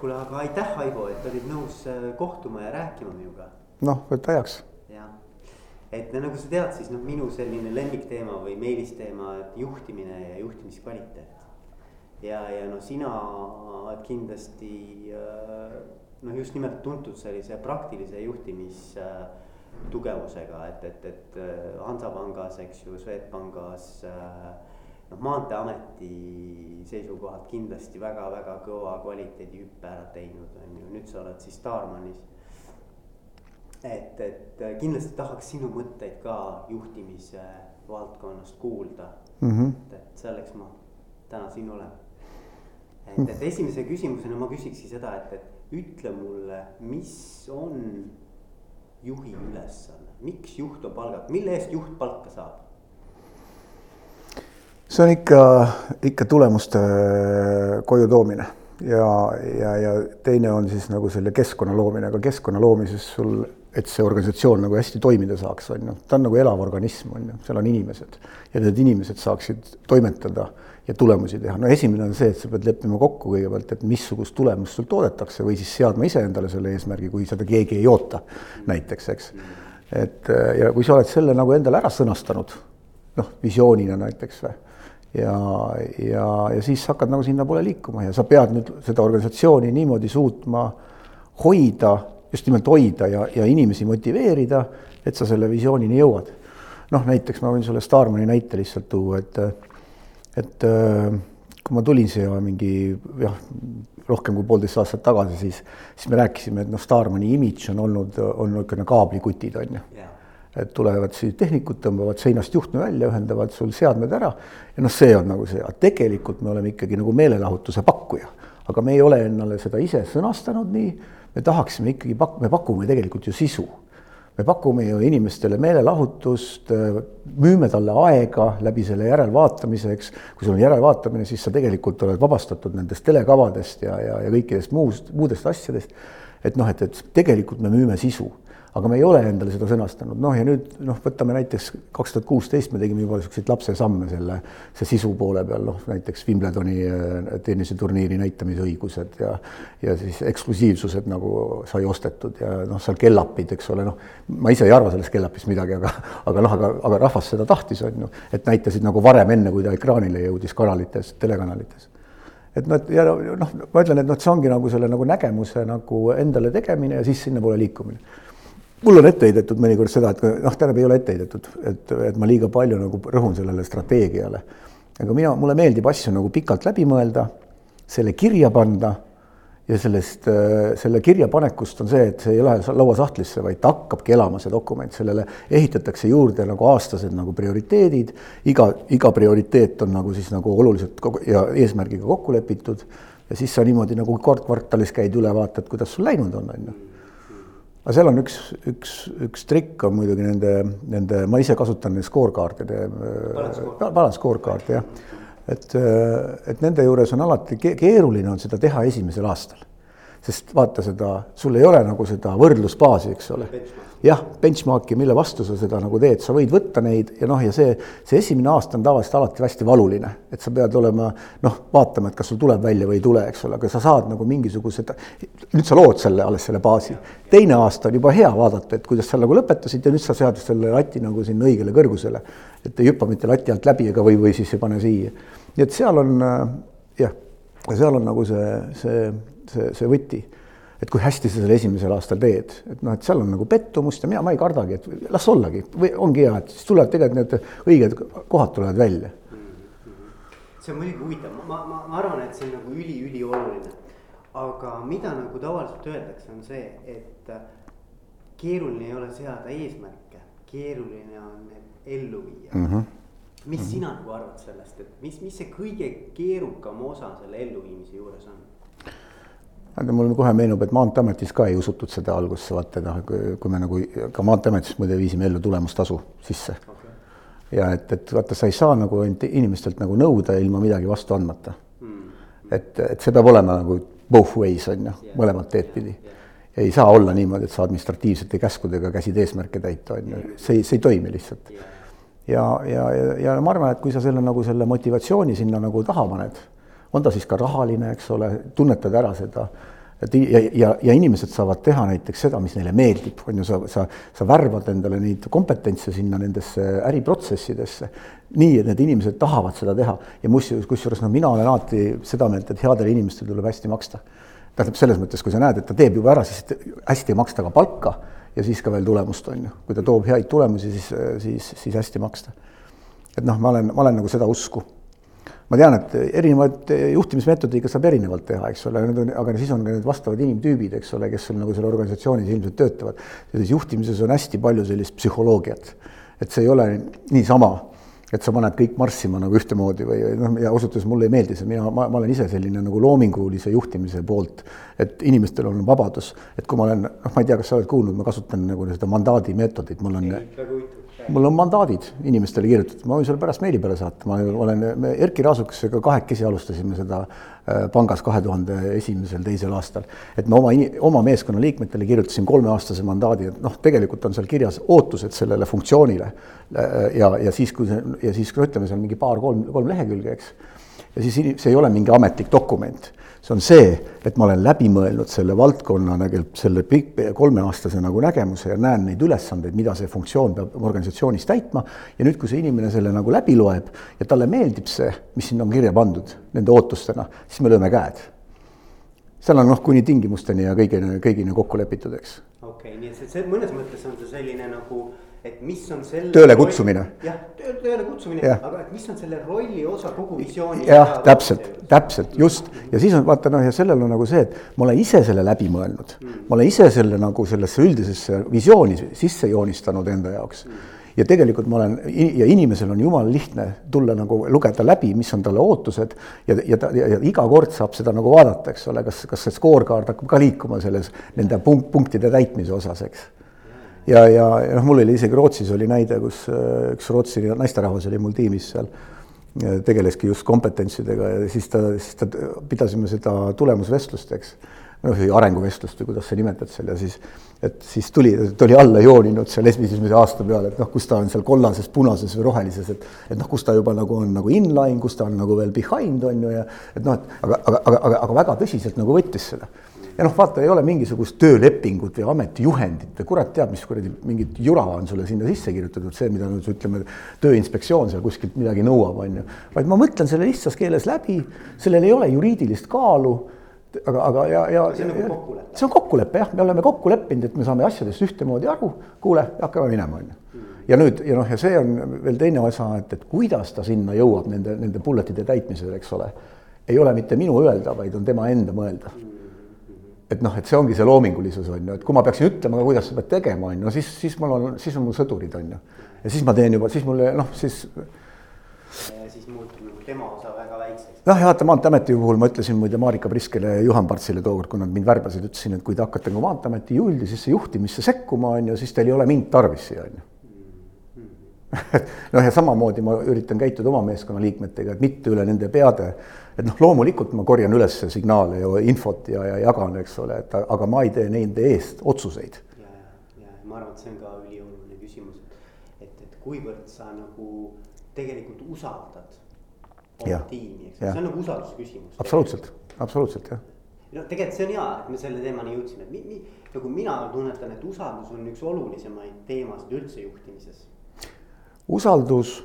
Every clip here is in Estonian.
kuule, aga aitäh, Aivo, et olid nõus äh, kohtuma ja rääkima minuga. noh, võta heaks. jah, et nagu sa tead, siis noh, minu selline lemmikteema või meelisteema, et juhtimine ja juhtimiskvaliteet. ja, ja no sina oled kindlasti äh, noh, just nimelt tuntud sellise praktilise juhtimis äh, tugevusega, et, et, et Hansapangas, eks ju, Swedbankis äh, noh, maanteeameti seisukohalt kindlasti väga-väga kõva kvaliteedihüppe ära teinud, on ju, nüüd sa oled siis Starmanis. et, et kindlasti tahaks sinu mõtteid ka juhtimise valdkonnast kuulda mm. -hmm. et, et selleks ma täna siin olen. et, et esimese küsimusena ma küsikski seda, et, et ütle mulle, mis on juhi ülesanne, miks juht on palgatud, mille eest juht palka saab? See on ikka, ikka tulemuste koju toomine. Ja, ja, ja teine on siis nagu selle keskkonna loomine, aga keskkonna loomises sul, et see organisatsioon nagu hästi toimida saaks, on ju, ta on nagu elav organism, on ju, seal on inimesed. Ja need inimesed saaksid toimetada ja tulemusi teha. no esimene on see, et sa pead leppima kokku kõigepealt, et missugust tulemust sul toodetakse või siis seadma iseendale selle eesmärgi, kui seda keegi ei oota, näiteks, eks. et ja kui sa oled selle nagu endale ära sõnastanud, noh, visioonina näiteks või ja, ja, ja siis hakkad nagu sinnapoole liikuma ja sa pead nüüd seda organisatsiooni niimoodi suutma hoida, just nimelt hoida ja, ja inimesi motiveerida, et sa selle visioonini jõuad. noh, näiteks ma võin sulle Starmani näite lihtsalt tuua, et, et kui ma tulin siia mingi jah, rohkem kui poolteist aastat tagasi, siis, siis me rääkisime, et noh, Starmani imidž on olnud, on niisugune kaablikutid, on ju yeah et tulevad siis tehnikud, tõmbavad seinast juhtme välja, ühendavad sul seadmed ära ja noh, see on nagu see, aga tegelikult me oleme ikkagi nagu meelelahutuse pakkuja. aga me ei ole endale seda ise sõnastanud nii, me tahaksime ikkagi pak-, me pakume tegelikult ju sisu. me pakume ju inimestele meelelahutust, müüme talle aega läbi selle järelvaatamiseks, kui sul on järelvaatamine, siis sa tegelikult oled vabastatud nendest telekavadest ja, ja, ja kõikidest muust, muudest asjadest. et noh, et, et tegelikult me müüme sisu aga me ei ole endale seda sõnastanud, noh ja nüüd noh, võtame näiteks kaks tuhat kuusteist me tegime juba niisuguseid lapsesamme selle, see sisu poole peal, noh näiteks Wimbledoni äh, tenniseturniiri näitamisõigused ja ja siis eksklusiivsused nagu sai ostetud ja noh, seal kellapid, eks ole, noh, ma ise ei arva sellest kellapist midagi, aga aga noh, aga, aga rahvas seda tahtis, on ju, et näitasid nagu varem, enne kui ta ekraanile jõudis kanalites, telekanalites. Et et ja noh, ma ütlen, et noh, see ongi nagu selle nagu nägemuse nagu endale tegemine ja siis sinnapoole liikumine mul on ette heidetud mõnikord seda, et noh, tähendab, ei ole ette heidetud, et, et ma liiga palju nagu rõhun sellele strateegiale. aga mina, mulle meeldib asju nagu pikalt läbi mõelda, selle kirja panna ja sellest, selle kirjapanekust on see, et see ei lähe lauasahtlisse, vaid ta hakkabki elama, see dokument, sellele ehitatakse juurde nagu aastased nagu prioriteedid, iga, iga prioriteet on nagu siis nagu oluliselt ja eesmärgiga kokku lepitud. Ja siis sa niimoodi nagu kord kvartalis käid üle, vaatad, kuidas sul läinud on, on ju aga seal on üks, üks, üks trikk on muidugi nende, nende, ma ise kasutan neid scorecard'ide, balance scorecard jah. et, et nende juures on alati keeruline on seda teha esimesel aastal. Sest vaata seda, sul ei ole nagu seda võrdlusbaasi, eks ole jah, benchmark'i, mille vastu sa seda nagu teed, sa võid võtta neid ja noh, ja see, see esimene aasta on tavaliselt alati hästi valuline, et sa pead olema noh, vaatama, et kas sul tuleb välja või ei tule, eks ole, aga sa saad nagu mingisugused, nüüd sa lood selle alles selle baasi. teine aasta on juba hea vaadata, et kuidas sa nagu lõpetasid ja nüüd sa sead selle lati nagu sinna õigele kõrgusele. et ei hüppa mitte lati alt läbi ega, või, või siis ei pane siia. nii et seal on jah, seal on nagu see, see, see, see võti et kui hästi sa selle esimesel aastal teed, et noh, et seal on nagu pettumust ja mina, ma ei kardagi, et las ollagi või ongi hea, et siis tulevad tegelikult need õiged kohad tulevad välja. see on muidugi huvitav, ma, ma, ma arvan, et see on nagu üliülioluline. aga mida nagu tavaliselt öeldakse, on see, et keeruline ei ole seada eesmärke, keeruline on need ellu viia mm. -hmm mis mm -hmm. sina nagu arvad sellest, et mis, mis see kõige keerukam osa selle elluviimise juures on? Aga mulle kohe meenub, et Maanteeametis ka ei usutud seda algusse, vaata noh, kui me nagu ka Maanteeametis muide viisime ellu tulemustasu sisse. Okay.. ja et, et vaata, sa ei saa nagu inimestelt nagu nõuda ilma midagi vastu andmata. Mm.. et, et see peab olema nagu both ways on ju, mõlemat teed pidi. ei saa olla niimoodi, et sa administratiivsete käskudega käsid eesmärke täita, on ju, see, see ei toimi lihtsalt. ja, ja, ja, ja ma arvan, et kui sa selle nagu selle motivatsiooni sinna nagu taha paned on ta siis ka rahaline, eks ole, tunnetad ära seda, et ja, ja, ja inimesed saavad teha näiteks seda, mis neile meeldib, on ju, sa, sa, sa värvad endale neid kompetentse sinna nendesse äriprotsessidesse. nii, et need inimesed tahavad seda teha ja kusjuures, kusjuures noh, mina olen alati seda meelt, et headele inimestele tuleb hästi maksta. tähendab, selles mõttes, kui sa näed, et ta teeb juba ära, siis hästi ei maksta ka palka ja siis ka veel tulemust, on ju. kui ta toob häid tulemusi, siis, siis, siis hästi maksta. et noh, ma olen, ma olen nagu seda usku ma tean, et erinevaid juhtimismeetodeid saab erinevalt teha, eks ole, need on, aga siis on ka need vastavad inimtüübid, eks ole, kes sul nagu seal organisatsioonis ilmselt töötavad. selles juhtimises on hästi palju sellist psühholoogiat, et see ei ole niisama, et sa paned kõik marssima nagu ühtemoodi või noh, ja ausalt öeldes mulle ei meeldi see, mina, ma, ma olen ise selline nagu loomingulise juhtimise poolt, et inimestel on vabadus, et kui ma olen, noh, ma ei tea, kas sa oled kuulnud, ma kasutan nagu seda mandaadi meetodit, mul on mul on mandaadid inimestele kirjutatud, ma võin sulle pärast meili peale saata, ma olen, me Erkki Raasukesega kahekesi alustasime seda äh, pangas kahe tuhande esimesel, teisel aastal. et me oma, oma meeskonna liikmetele kirjutasin kolmeaastase mandaadi, et noh, tegelikult on seal kirjas ootused sellele funktsioonile. Äh, ja, ja siis, kui see ja siis, kui ütleme, see on mingi paar-kolm, kolm lehekülge, eks. ja siis see ei ole mingi ametlik dokument see on see, et ma olen läbi mõelnud selle valdkonna nagu selle pikk, kolmeaastase nagu nägemuse ja näen neid ülesandeid, mida see funktsioon peab organisatsioonis täitma. ja nüüd, kui see inimene selle nagu läbi loeb ja talle meeldib see, mis sinna on kirja pandud nende ootustena, siis me lööme käed. seal on noh, kuni tingimusteni ja kõigini, kõigini kokku lepitud, eks. okei okay,, nii et see, see mõnes mõttes on see selline nagu et mis on selle. tööle kutsumine. jah, tööle kutsumine, aga et mis on selle rolli osa kogu visioonis. jah, täpselt, täpselt, just ja siis on vaata noh, ja sellel on nagu see, et ma olen ise selle läbi mõelnud mm.. ma olen ise selle nagu sellesse üldisesse visiooni sisse joonistanud enda jaoks mm. ja tegelikult ma olen ja inimesel on jumala lihtne tulla nagu lugeda läbi, mis on talle ootused ja, ja ta ja, ja iga kord saab seda nagu vaadata, eks ole, kas, kas see scorecard hakkab ka liikuma selles nende punkt, punktide täitmise osas, eks ja, ja, noh, mul oli isegi Rootsis oli näide, kus äh, üks Rootsi naisterahvas oli mul tiimis seal, tegeleski just kompetentsidega ja siis ta, siis ta, pidasime seda tulemusvestlust, eks. noh, arenguvestlust või kuidas sa nimetad seal ja siis, et siis tuli, ta oli alla jooninud seal esimese aasta peale, et noh, kus ta on seal kollases, punases või rohelises, et et noh, kus ta juba nagu on nagu inline, kus ta on nagu veel behind on ju ja et noh, et aga, aga, aga, aga väga tõsiselt nagu võttis seda ja noh, vaata, ei ole mingisugust töölepingut või ametijuhendit või kurat teab, mis kuradi mingit jura on sulle sinna sisse kirjutatud, see, mida nüüd ütleme, tööinspektsioon seal kuskilt midagi nõuab, on ju. vaid ma mõtlen selle lihtsas keeles läbi, sellel ei ole juriidilist kaalu aga, aga ja, ja. see on nagu kokkulepe. see on kokkulepe jah, me oleme kokku leppinud, et me saame asjadest ühtemoodi aru, kuule, hakkame minema, on ju. Ja nüüd ja noh, ja see on veel teine osa, et, et kuidas ta sinna jõuab nende, nende bullet'ide täitmisel, eks ole. ei ole mitte minu öelda, vaid on tema enda mõelda mm et noh, et see ongi see loomingulisus on ju, et kui ma peaksin ütlema, kuidas sa pead tegema, on ju, no siis, siis mul on, siis on mul sõdurid, on ju. ja siis ma teen juba, siis mulle noh, siis. siis muutub nagu tema osa väga väikseks. noh, ja vaata Maanteeameti puhul ma ütlesin muide Marika Priskele ja Juhan Partsile tookord, kui nad mind värbasid, ütlesin, et kui te hakkate nagu Maanteeameti üldisesse juhtimisse sekkuma, on ju, siis teil ei ole mind tarvis siia, on ju noh, ja samamoodi ma üritan käituda oma meeskonna liikmetega, et mitte üle nende peade. Et noh, loomulikult ma korjan üles signaale ja infot ja, ja jagan, eks ole, et aga ma ei tee nende eest otsuseid. ja, ja, ja ma arvan, et see on ka ülioluline küsimus, et, et kuivõrd sa nagu tegelikult usaldad oma tiimi, eks, see on nagu usalduse küsimus. absoluutselt, absoluutselt jah no tegelikult see on hea, et me selle teemani jõudsime, et mi, mi, nagu mina tunnetan, et usaldus on üks olulisemaid teemasid üldse juhtimises usaldus,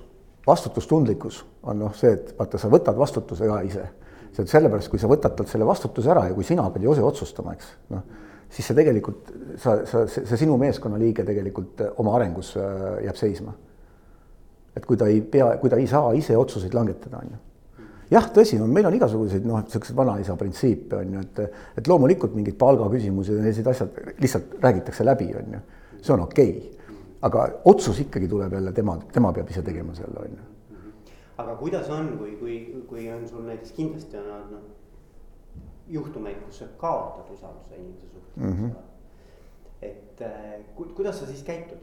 vastutustundlikkus on noh, see, et vaata, sa võtad vastutuse ka ise. see, et sellepärast, kui sa võtad talt selle vastutuse ära ja kui sina pead ise otsustama, eks, noh, siis see tegelikult, sa, sa, see, sinu meeskonnaliige tegelikult äh, oma arengus äh, jääb seisma. et kui ta ei pea, kui ta ei saa ise otsuseid langetada, on ju jah, tõsi on, meil on igasuguseid noh, niisuguseid vanaisa printsiipe on ju, et, et loomulikult mingid palgaküsimused ja sellised asjad lihtsalt räägitakse läbi, on ju. see on okei okay aga otsus ikkagi tuleb jälle tema, tema peab ise tegema selle, on ju. aga kuidas on, kui, kui, kui on sul näiteks kindlasti on noh, juhtumeid, kus sa kaotad usalduse inimese suhtes mm. -hmm. et äh, ku, kuidas sa siis käitud?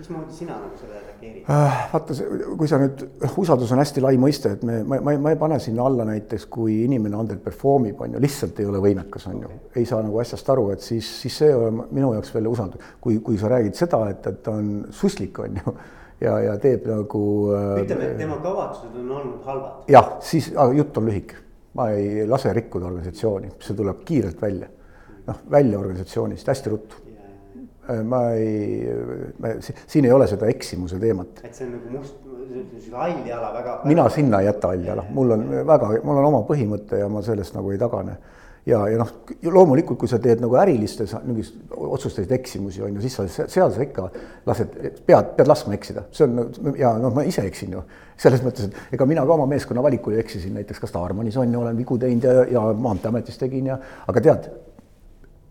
Mismoodi sina nagu sellele reageerid äh,? vaata, kui sa nüüd, usaldus on hästi lai mõiste, et me, ma, ma, ma ei pane sinna alla näiteks, kui inimene underperform ib, on ju, lihtsalt ei ole võimekas, on ju. ei saa nagu asjast aru, et siis, siis see ei ole minu jaoks veel usaldus. kui, kui sa räägid seda, et, et ta on suslik, on ju ja, ja teeb nagu. Äh, ütleme, et tema kavatsused on olnud halvad. jah, siis jutt on lühike, ma ei lase rikkuda organisatsiooni, see tuleb kiirelt välja noh, välja organisatsioonist hästi ruttu. Ma ei, siin ei ole seda eksimuse teemat. et see on nagu must, hall jala väga. mina sinna ei jäta halli jala, mul on väga, mul on oma põhimõte ja ma sellest nagu ei tagane ja, ja noh, loomulikult, kui sa teed nagu ärilistes mingis otsustasid eksimusi, on ju, siis sa seal sa ikka lased, pead, pead laskma eksida, see on ja noh, ma ise eksin ju. selles mõttes, et ega mina ka oma meeskonna valikul eksisin, näiteks ka Starmanis on ju, olen vigu teinud ja, ja Maanteeametis tegin ja, aga tead,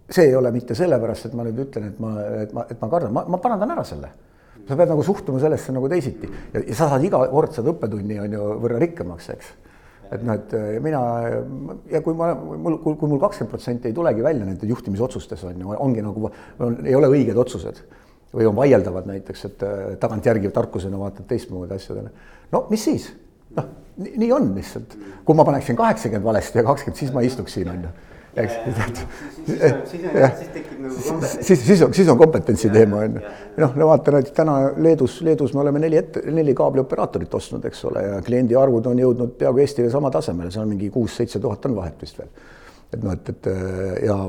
see ei ole mitte sellepärast, et ma nüüd ütlen, et ma, et ma, et ma kardan, ma, ma parandan ära selle. Sa pead nagu suhtuma sellesse nagu teisiti. Ja, ja sa saad iga kord saad õppetunni on ju võrra rikkamaks, eks. Et noh, et mina ja kui ma, mul, kui, mul kakskümmend protsenti ei tulegi välja nende juhtimisotsustes on ju, ongi nagu, ei ole õiged otsused. Või on vaieldavad näiteks, et tagantjärgi tarkusena vaatad teistmoodi asjadele. no mis siis, noh, nii on lihtsalt, kui ma paneksin kaheksakümmend valesti ja kakskümmend, siis ma istuks siin on ju eks. siis, siis on, siis on kompetentsi teema on ju. noh, no vaata nüüd täna Leedus, Leedus me oleme neli ette, neli kaablioperaatorit ostnud, eks ole, ja kliendi arvud on jõudnud peaaegu Eestile sama tasemele, seal mingi kuus-seitse tuhat on vahet vist veel. et noh, et, et ja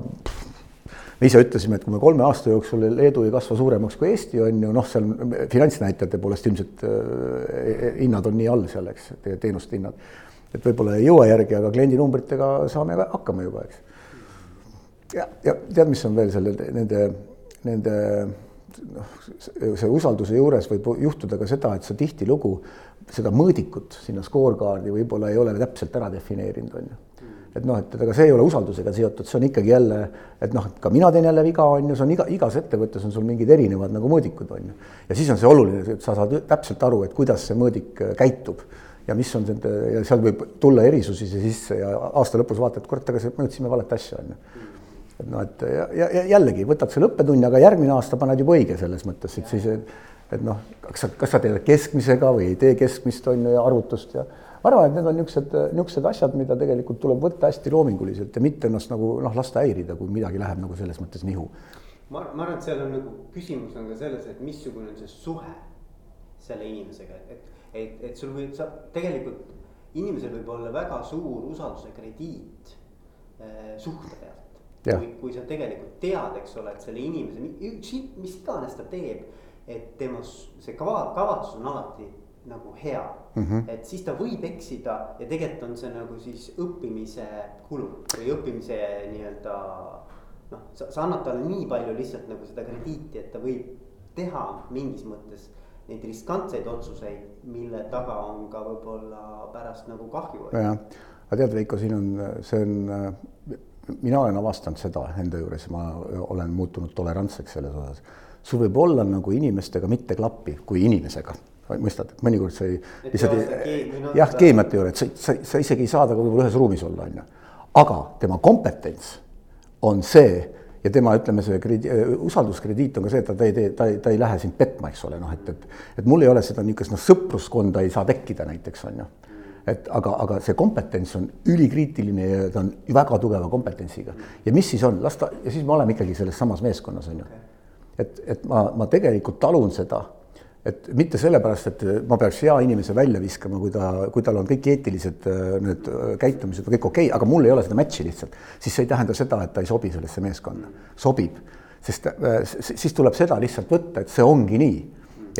me ise ütlesime, et kui me kolme aasta jooksul Leedu ei kasva suuremaks kui Eesti on ju noh, seal finantsnäitajate poolest ilmselt äh, hinnad on nii all seal, eks, teenuste hinnad. et võib-olla ei jõua järgi, aga kliendinumbritega saame hakkama juba, eks ja, ja tead, mis on veel selle, nende, nende noh, see usalduse juures võib juhtuda ka seda, et sa tihtilugu seda mõõdikut sinna scorecaard'i võib-olla ei ole täpselt ära defineerinud, on ju. et noh, et aga see ei ole usaldusega seotud, see on ikkagi jälle, et noh, et ka mina teen jälle viga, on ju, see on iga, igas ettevõttes on sul mingid erinevad nagu mõõdikud, on ju. ja siis on see oluline, et sa saad täpselt aru, et kuidas see mõõdik käitub ja mis on nende ja seal võib tulla erisusi sisse ja aasta lõpus vaatad, kurat, aga mõõtsime valet asja, on ju et noh, et ja, ja, jällegi võtad selle õppetunni, aga järgmine aasta paned juba õige selles mõttes, et siis, et noh, kas sa, kas sa teed keskmisega või ei tee keskmist, on ju, ja arvutust ja ma arvan, et need on niisugused, niisugused asjad, mida tegelikult tuleb võtta hästi loominguliselt ja mitte ennast nagu noh, lasta häirida, kui midagi läheb nagu selles mõttes nihu. ma, ma arvan, et seal on nagu küsimus on ka selles, et missugune on see suhe selle inimesega, et, et, et, et sul võib, sa tegelikult inimesel võib olla väga suur usalduse krediit äh, suhte peal kui, kui sa tegelikult tead, eks ole, et selle inimese, üks, mis iganes ta teeb, et tema see kava, kavatsus on alati nagu hea mm. -hmm. et siis ta võib eksida ja tegelikult on see nagu siis õppimise kulu või õppimise nii-öelda. noh, sa, sa annad talle nii palju lihtsalt nagu seda krediiti, et ta võib teha mingis mõttes neid riskantseid otsuseid, mille taga on ka võib-olla pärast nagu kahju. jah, aga tead, Veiko, siin on, see on mina olen avastanud seda enda juures, ma olen muutunud tolerantseks selles osas. sul võib olla nagu inimestega mitte klappi kui inimesega, mõistad, et mõnikord sa ei lihtsalt jah, keemiat ei ole, et sa, sa, sa isegi ei saa temaga võib-olla ühes ruumis olla, on ju. aga tema kompetents on see ja tema, ütleme, see kredi-, usalduskrediit on ka see, et ta, ta ei tee, ta ei, ta ei lähe sind petma, eks ole, noh, et, et et mul ei ole seda niisugust noh, sõpruskonda ei saa tekkida näiteks, on ju et aga, aga see kompetents on ülikriitiline ja ta on väga tugeva kompetentsiga. ja mis siis on, las ta ja siis me oleme ikkagi selles samas meeskonnas on ju. et, et ma, ma tegelikult talun seda, et mitte sellepärast, et ma peaks hea inimese välja viskama, kui ta, kui tal on kõik eetilised äh, need äh, käitumised kõik okei okay,, aga mul ei ole seda match'i lihtsalt, siis see ei tähenda seda, et ta ei sobi sellesse meeskonda, sobib, sest äh, siis tuleb seda lihtsalt võtta, et see ongi nii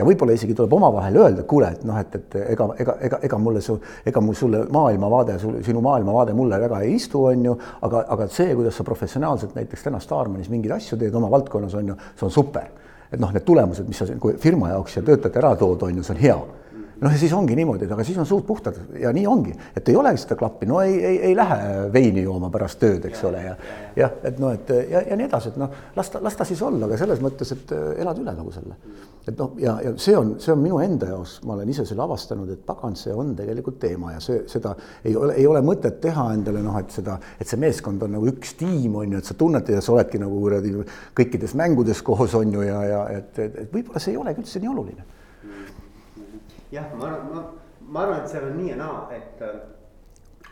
ja võib-olla isegi tuleb omavahel öelda, kuule, et noh, et, et ega, ega, ega, ega mulle su, ega mul sulle maailmavaade, sinu maailmavaade mulle väga ei istu, on ju, aga, aga see, kuidas sa professionaalselt näiteks täna Starmanis mingeid asju teed oma valdkonnas, on ju, see on super. et noh, need tulemused, mis sa firma jaoks ja töötajate ära tood, on ju, see on hea noh, ja siis ongi niimoodi, et aga siis on suud puhtad ja nii ongi, et ei olegi seda klappi, no ei, ei, ei lähe veini jooma pärast tööd, eks ole, ja jah, et noh, et ja, ja nii edasi, et noh, las ta, las ta siis olla, aga selles mõttes, et äh, elad üle nagu selle. et noh, ja, ja see on, see on minu enda jaoks, ma olen ise selle avastanud, et pagan, see on tegelikult teema ja see, seda ei ole, ei ole mõtet teha endale noh, et seda, et see meeskond on nagu üks tiim on ju, et sa tunned ja sa oledki nagu kuradi kõikides mängudes koos on ju ja, ja et, et, et võib-olla see ei olegi üldse nii oluline jah, ma arvan, ma, ma arvan, et seal on nii ja naa, et,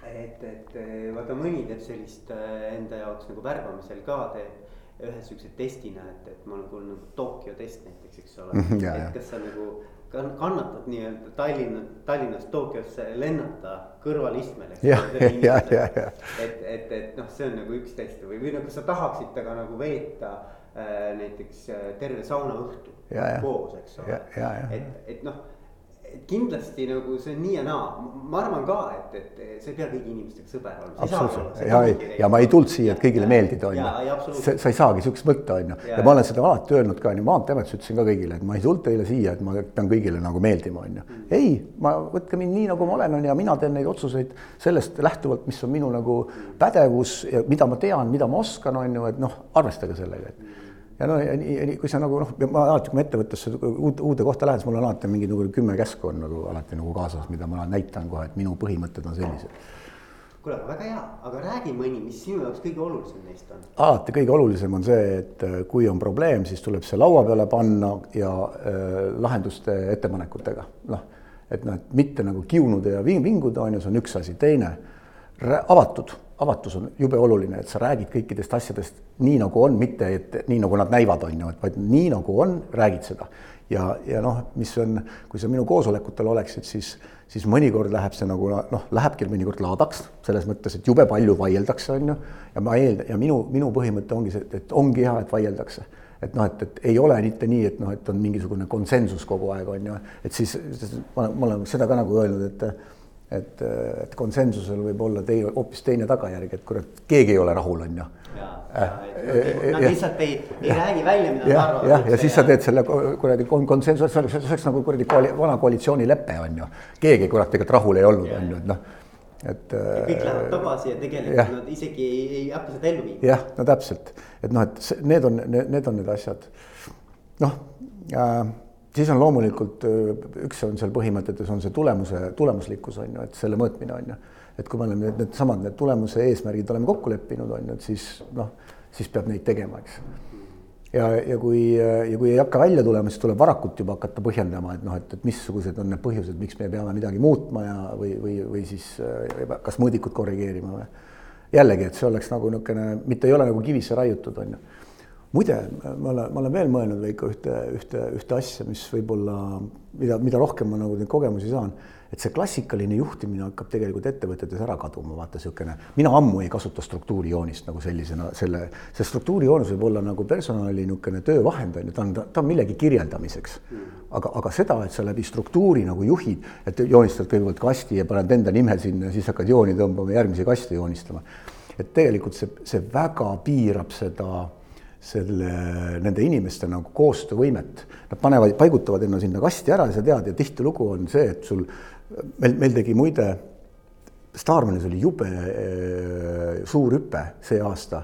et, et vaata mõni teeb sellist äh, enda jaoks nagu värbamisel ka teeb. ühe siukse testina, et, et ma olen kuulnud nagu Tokyo test näiteks, eks ole mm. -hmm, et kas sa nagu kannatad nii-öelda Tallinna, Tallinnast Tokyosse lennata kõrvalistmel, eks. ja, ja, ja, ja. et, et, et noh, see on nagu üks test või, või nagu sa tahaksid temaga nagu veeta äh, näiteks äh, terve saunaõhtu koos, eks ole. et, et noh et kindlasti nagu see on nii ja naa, ma arvan ka, et, et sa ei pea kõigi inimestega sõber olema. absoluutselt. ja, ja, ja ma ei tulnud siia, et kõigile meeldida, on ju. sa ei saagi sihukest võtta, on ju, ja ma olen seda alati öelnud ka, on ju, maanteeametis ütlesin ka kõigile, et ma ei tulnud teile siia, et ma pean kõigile nagu meeldima, on ju. Mm. ei, ma, võtke mind nii, nagu ma olen, on ju, ja mina teen neid otsuseid sellest lähtuvalt, mis on minu nagu pädevus ja mida ma tean, mida ma oskan, on ju, et noh, arvestage sellega, et ja no kui sa nagu noh, ma alati, kui ma ettevõttesse uude, uude kohta lähen, siis mul on alati mingi nagu kümme käsku on nagu alati nagu kaasas, mida ma näitan kohe, et minu põhimõtted on sellised. kuule, väga hea, aga räägi mõni, mis sinu jaoks kõige olulisem neist on? alati kõige olulisem on see, et äh, kui on probleem, siis tuleb see laua peale panna ja äh, lahenduste ettepanekutega, noh, et noh, et mitte nagu kiunuda ja vinguda, on ju, see on üks asi, teine avatud avatus on jube oluline, et sa räägid kõikidest asjadest nii nagu on, mitte et nii nagu nad näivad, on ju, et vaid nii nagu on, räägid seda. ja, ja noh, mis on, kui sa minu koosolekutel oleksid, siis, siis mõnikord läheb see nagu noh, lähebki mõnikord laadaks selles mõttes, et jube palju vaieldakse, on ju. ja ma eeldan ja minu, minu põhimõte ongi see, et ongi hea, et vaieldakse et noh, et, et ei ole mitte nii, et noh, et on mingisugune konsensus kogu aeg on ju, et siis ma, ma olen seda ka nagu öelnud, et et, et konsensusel võib olla teine, hoopis teine tagajärg, et kurat, keegi ei ole rahul, on ju. Nad lihtsalt ei, ei räägi välja, mida nad arvavad. jah, ja siis sa teed selle kuradi konsensuse, see oleks, see oleks nagu kuradi koali, vana koalitsioonilepe on ju. keegi kurat tegelikult rahul ei olnud, on ju, et noh, et. kõik lähevad tagasi ja tegelikult ja. nad isegi ei, ei hakka seda ellu viima. jah, no täpselt, et noh, et need on, need on need asjad. noh äh, siis on loomulikult üks on seal põhimõtetes on see tulemuse, tulemuslikkus on ju, et selle mõõtmine on ju. et kui me oleme need, needsamad, need tulemuse eesmärgid oleme kokku leppinud, on ju, et siis noh, siis peab neid tegema, eks. ja, ja kui, ja kui ei hakka välja tulema, siis tuleb varakult juba hakata põhjendama, et noh, et, et missugused on need põhjused, miks me peame midagi muutma ja, või, või, või siis kas mõõdikut korrigeerima või. jällegi, et see oleks nagu niisugune, mitte ei ole nagu kivisse raiutud, on ju muide, ma olen, ma olen veel mõelnud, Veiko, ühte, ühte, ühte asja, mis võib-olla, mida, mida rohkem ma nagu neid kogemusi saan, et see klassikaline juhtimine hakkab tegelikult ettevõtetes ära kaduma, vaata niisugune, mina ammu ei kasuta struktuurijoonist nagu sellisena, selle, see struktuurijoonis võib olla nagu personali niisugune töövahend on ju, ta on, ta on millegi kirjeldamiseks. aga, aga seda, et sa läbi struktuuri nagu juhid, et joonistad kõigepealt kasti ja paned enda nime sinna siis hakkad jooni tõmbama, järgmisi kaste joonistama. et tegelikult see, see väga piirab seda selle, nende inimeste nagu koostöövõimet. Nad panevad, paigutavad enne sinna kasti ära ja sa tead ja tihtilugu on see, et sul, meil, meil tegi muide, Starmanis oli jube äh, suur hüpe see aasta.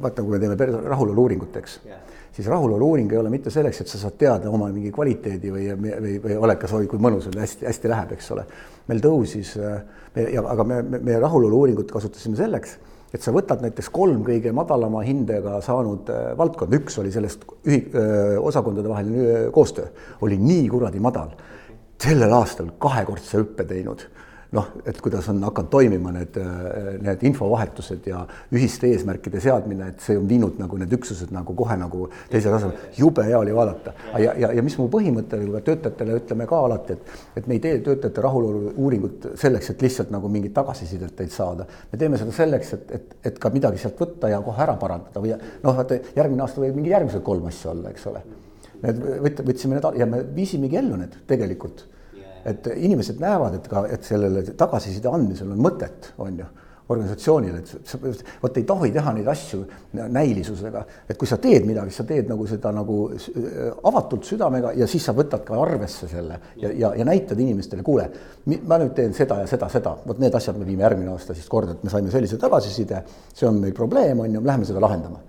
vaata, kui me teeme rahulolu-uuringut, eks yeah., siis rahulolu-uuring ei ole mitte selleks, et sa saad teada oma mingi kvaliteedi või, või, või oled, kas oi, kui mõnus on, hästi-hästi läheb, eks ole. meil tõusis, ja aga me, me, me rahulolu-uuringut kasutasime selleks et sa võtad näiteks kolm kõige madalama hindega saanud äh, valdkonda, üks oli sellest ühi-, äh, osakondade vaheline koostöö, oli nii kuradi madal. sellel aastal kahekordse hüppe teinud noh, et kuidas on hakanud toimima need, need infovahetused ja ühiste eesmärkide seadmine, et see on viinud nagu need üksused nagu kohe nagu teisele tasemele, jube hea oli vaadata. ja, ja, ja mis mu põhimõte oli töötajatele ütleme ka alati, et, et me ei tee töötajate rahulolu uuringut selleks, et lihtsalt nagu mingit tagasisidet teilt saada. me teeme seda selleks, et, et, et ka midagi sealt võtta ja kohe ära parandada või noh, vaata järgmine aasta võib mingi järgmised kolm asja olla, eks ole. Need võtsime need ja me viisimegi ellu need tegelikult et inimesed näevad, et ka, et sellele tagasiside andmisel on mõtet, on ju organisatsioonile, et vot ei tohi teha neid asju näilisusega, et kui sa teed midagi, sa teed nagu seda nagu avatult südamega ja siis sa võtad ka arvesse selle ja, ja, ja näitad inimestele, kuule, ma nüüd teen seda ja seda, seda, vot need asjad me viime järgmine aasta siis korda, et me saime sellise tagasiside, see on meil probleem, on ju, lähme seda lahendama.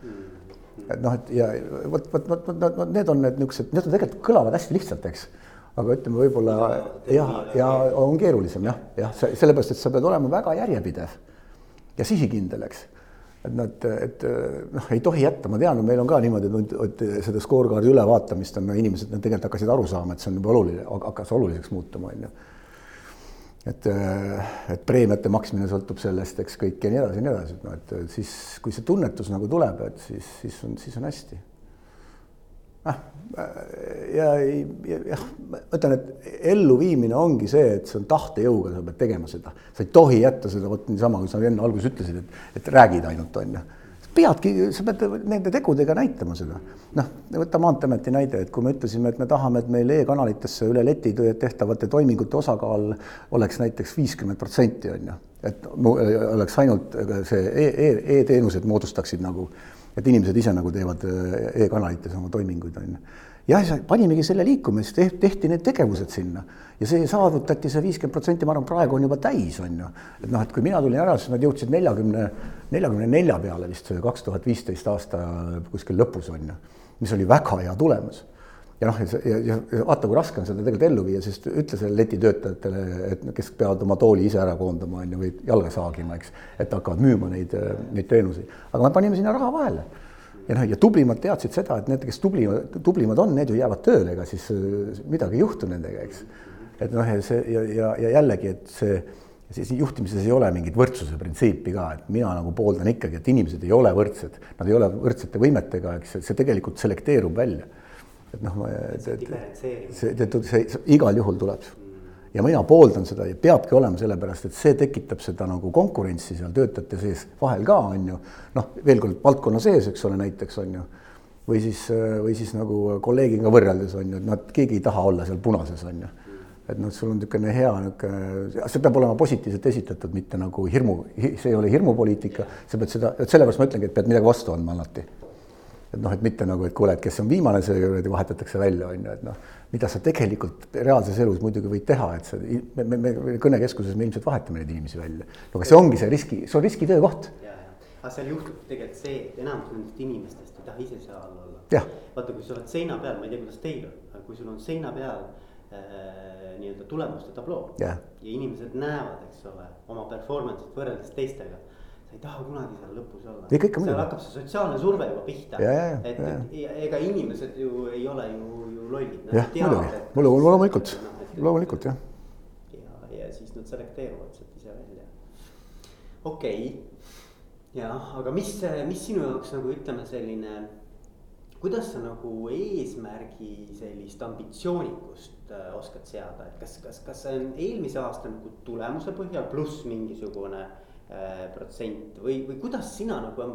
Et noh, et ja vot, vot, vot, vot, vot need on need niisugused, need on tegelikult kõlavad hästi lihtsalt, eks aga ütleme, võib-olla jah, ja on keerulisem jah, jah, sellepärast, et sa pead olema väga järjepidev ja sihikindel, eks. et nad, et noh, ei tohi jätta, ma tean, meil on ka niimoodi, et seda scorecardi ülevaatamist on no, inimesed, nad tegelikult hakkasid aru saama, et see on juba oluline, hakkas oluliseks muutuma, on ju. et, et preemiate maksmine sõltub sellest, eks kõik ja nii edasi ja nii edasi, et noh, et siis kui see tunnetus nagu tuleb, et siis, siis on, siis on hästi. Ah, ja, ja jah, ma ütlen, et elluviimine ongi see, et see on tahtejõuga, sa pead tegema seda, sa ei tohi jätta seda vot niisama, kui sa enne alguses ütlesid, et, et räägid ainult, on ju peadki, sa pead nende tegudega näitama seda. noh, võta Maanteeameti näide, et kui me ütlesime, et me tahame, et meil e-kanalitesse üle leti tehtavate toimingute osakaal oleks näiteks viiskümmend protsenti, on ju. et oleks ainult see e-teenused e e moodustaksid nagu, et inimesed ise nagu teevad e-kanalites oma toiminguid, on ju. Jah, panimegi selle liikuma, siis tehti need tegevused sinna. Ja see saavutati see viiskümmend protsenti, ma arvan, praegu on juba täis, on ju. et noh, et kui mina tulin ära, siis nad jõudsid neljakümne, neljakümne nelja peale vist kaks tuhat viisteist aasta kuskil lõpus on ju, mis oli väga hea tulemus ja noh, ja, ja, ja vaata, kui raske on seda tegelikult ellu viia, sest ütle sellele letitöötajatele, et kes peavad oma tooli ise ära koondama, on ju, või jalga saagima, eks, et hakkavad müüma neid, neid teenuseid. aga me panime sinna raha vahele ja noh, ja tublimad teadsid seda, et need, kes tublimad, tublimad on, need ju jäävad tööle, ega siis äh, midagi ei juhtu nendega, eks. et noh, ja see ja, ja, ja jällegi, et see, siis juhtimises ei ole mingit võrdsuse printsiipi ka, et mina nagu pooldan ikkagi, et inimesed ei ole võrdsed, nad ei ole võrdsete võimetega, eks see tegelikult selekteerub välja. Et noh, see, see, see, see igal juhul tuleb ja mina pooldan seda ja peabki olema sellepärast, et see tekitab seda nagu konkurentsi seal töötajate sees vahel ka on ju. noh, veel kord valdkonna sees, eks ole, näiteks on ju. või siis, või siis nagu kolleegiga võrreldes on ju, et noh, et keegi ei taha olla seal punases on ju. et noh, sul on niisugune hea niisugune, see peab olema positiivselt esitatud, mitte nagu hirmu, see ei ole hirmupoliitika, sa pead seda, et sellepärast ma ütlengi, et pead midagi vastu andma alati et noh, et mitte nagu, et kuule, et kes on viimane, see kuradi vahetatakse välja, on ju, et noh, mida sa tegelikult reaalses elus muidugi võid teha, et sa, me, me, me kõnekeskuses me ilmselt vahetame neid inimesi välja. no aga see ongi see riski, see on riskitöökoht. aga seal juhtub tegelikult see, et enamus nendest inimestest ei taha ise seal olla. vaata, kui sa oled seina peal, ma ei tea, kuidas teil on, aga kui sul on seina peal äh, nii-öelda tulemuste tabloo ja. ja inimesed näevad, eks ole, oma performance'it võrreldes teistega ei taha kunagi seal lõpus olla. seal hakkab see sotsiaalne surve juba pihta. et, et ega inimesed ju ei ole ju, ju lollid. jah, muidugi, mul loomulikult, loomulikult jah. ja, ja siis nad selekteeruvad sealt ise välja. okei okay., jah, aga mis, mis sinu jaoks nagu ütleme, selline kuidas sa nagu eesmärgi sellist ambitsioonikust äh, oskad seada, et kas, kas, kas see on eelmise aasta nagu tulemuse põhjal pluss mingisugune protsent või, või kuidas sina nagu,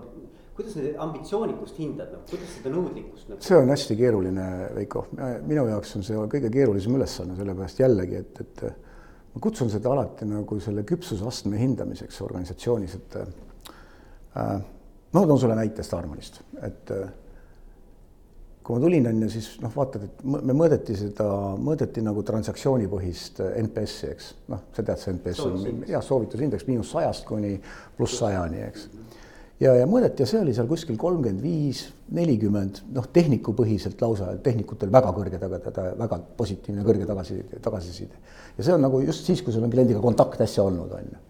kuidas ambitsioonikust hindad nagu, kuidas seda nõudlikkust nagu? see on hästi keeruline, Veiko, minu jaoks on see kõige keerulisem ülesanne, sellepärast jällegi, et, et ma kutsun seda alati nagu selle küpsusastme hindamiseks organisatsioonis, et äh, ma toon sulle näite Starmanist, et äh, kui ma tulin, on ju, siis noh, vaatad, et me mõõdeti seda, mõõdeti nagu transaktsioonipõhist NPS-i, eks. noh, sa tead, see NPS on jah, soovitusindeks miinus sajast kuni pluss sajani, eks. ja, ja mõõdeti ja see oli seal kuskil kolmkümmend viis, nelikümmend, noh, tehnikupõhiselt lausa, tehnikutel väga kõrge taga, väga positiivne, kõrge tagasiside, tagasiside. ja see on nagu just siis, kui sul on kliendiga kontakt äsja olnud, on ju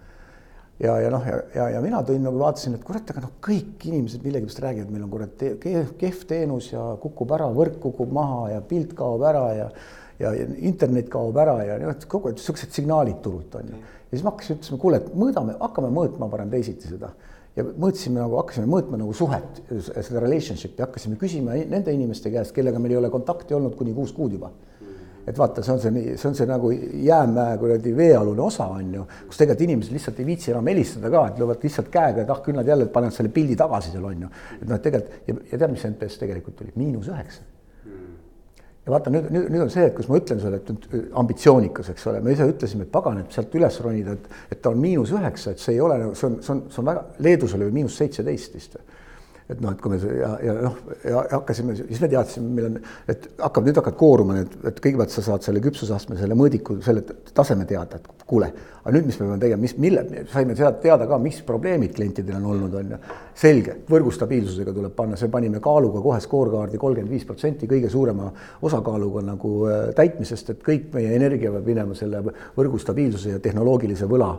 ja, ja noh, ja, ja, ja mina tõin nagu vaatasin, et kurat, aga noh, kõik inimesed millegipärast räägivad, meil on kurat te, kehv teenus ja kukub ära, võrk kukub maha ja pilt kaob ära ja ja, ja internet kaob ära ja noh, kogu aeg niisugused signaalid turult on ju. ja siis me hakkasime, ütlesime, kuule, et mõõdame, hakkame mõõtma parem teisiti seda. ja mõõtsime nagu, hakkasime mõõtma nagu suhet, seda relationship'i, hakkasime küsima nende inimeste käest, kellega meil ei ole kontakti olnud kuni kuus kuud juba et vaata, see on see, see on see nagu jäämäe kuradi veealune osa on ju, kus tegelikult inimesed lihtsalt ei viitsi enam helistada ka, et löövad lihtsalt käega, et ah, küll nad jälle panevad selle pildi tagasi seal on ju. et noh, et tegelikult ja, ja tead, mis NPS tegelikult oli, miinus üheksa. ja vaata nüüd, nüüd, nüüd on see, et kus ma ütlen sulle, et nüüd ambitsioonikas, eks ole, me ise ütlesime, et pagan, et sealt üles ronida, et, et ta on miinus üheksa, et see ei ole, see on, see on, see on väga, Leedus oli miinus seitseteist vist et noh, et kui me ja, ja noh, ja hakkasime, siis me teadsime, on, et hakkab, nüüd hakkavad kooruma need, et kõigepealt sa saad selle küpsusastme, selle mõõdiku, selle taseme teada, et kuule, aga nüüd, mis me peame tegema, mis, mille, saime sealt teada ka, mis probleemid klientidel on olnud, on ju. selge, võrgu stabiilsusega tuleb panna, see panime kaaluga kohe skoorkaardi kolmkümmend viis protsenti, kõige suurema osakaaluga nagu äh, täitmisest, et kõik meie energia peab minema selle võrgu stabiilsuse ja tehnoloogilise võla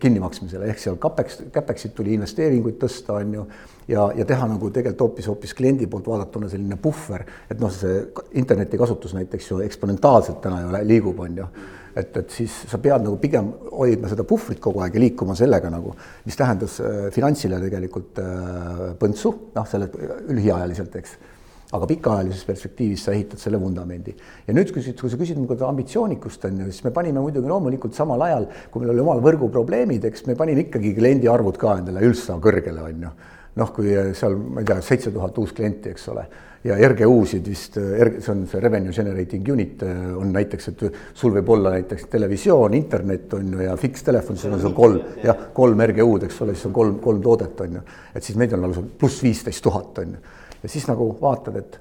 kinnimaksmisele, ehk seal CAPEX, CAPEX-it tuli investeeringuid tõsta, on ju, ja, ja teha nagu tegelikult hoopis, hoopis kliendi poolt vaadatuna selline puhver, et noh, see interneti kasutus näiteks ju eksponentaalselt täna ju liigub, on ju. Et, et siis sa pead nagu pigem hoidma seda puhvrit kogu aeg ja liikuma sellega nagu, mis tähendas äh, finantsile tegelikult äh, põntsu, noh, selle lühiajaliselt, eks aga pikaajalises perspektiivis sa ehitad selle vundamendi. ja nüüd, kui, sa küsid nagu ambitsioonikust on ju, siis me panime muidugi loomulikult samal ajal, kui meil oli omal võrguprobleemid, eks me panime ikkagi kliendi arvud ka endale üldsõna kõrgele, on ju. noh, kui seal, ma ei tea, seitse tuhat uus klienti, eks ole ja RGU-sid vist, see on see revenue generating unit on näiteks, et sul võib olla näiteks televisioon, internet on ju ja fikstelefon, siis on sul kolm, jah, kolm RGU-d, eks ole, siis on kolm, kolm toodet on ju. et siis meid on lausa pluss viisteist tuhat on ju. Ja siis nagu vaatad, et,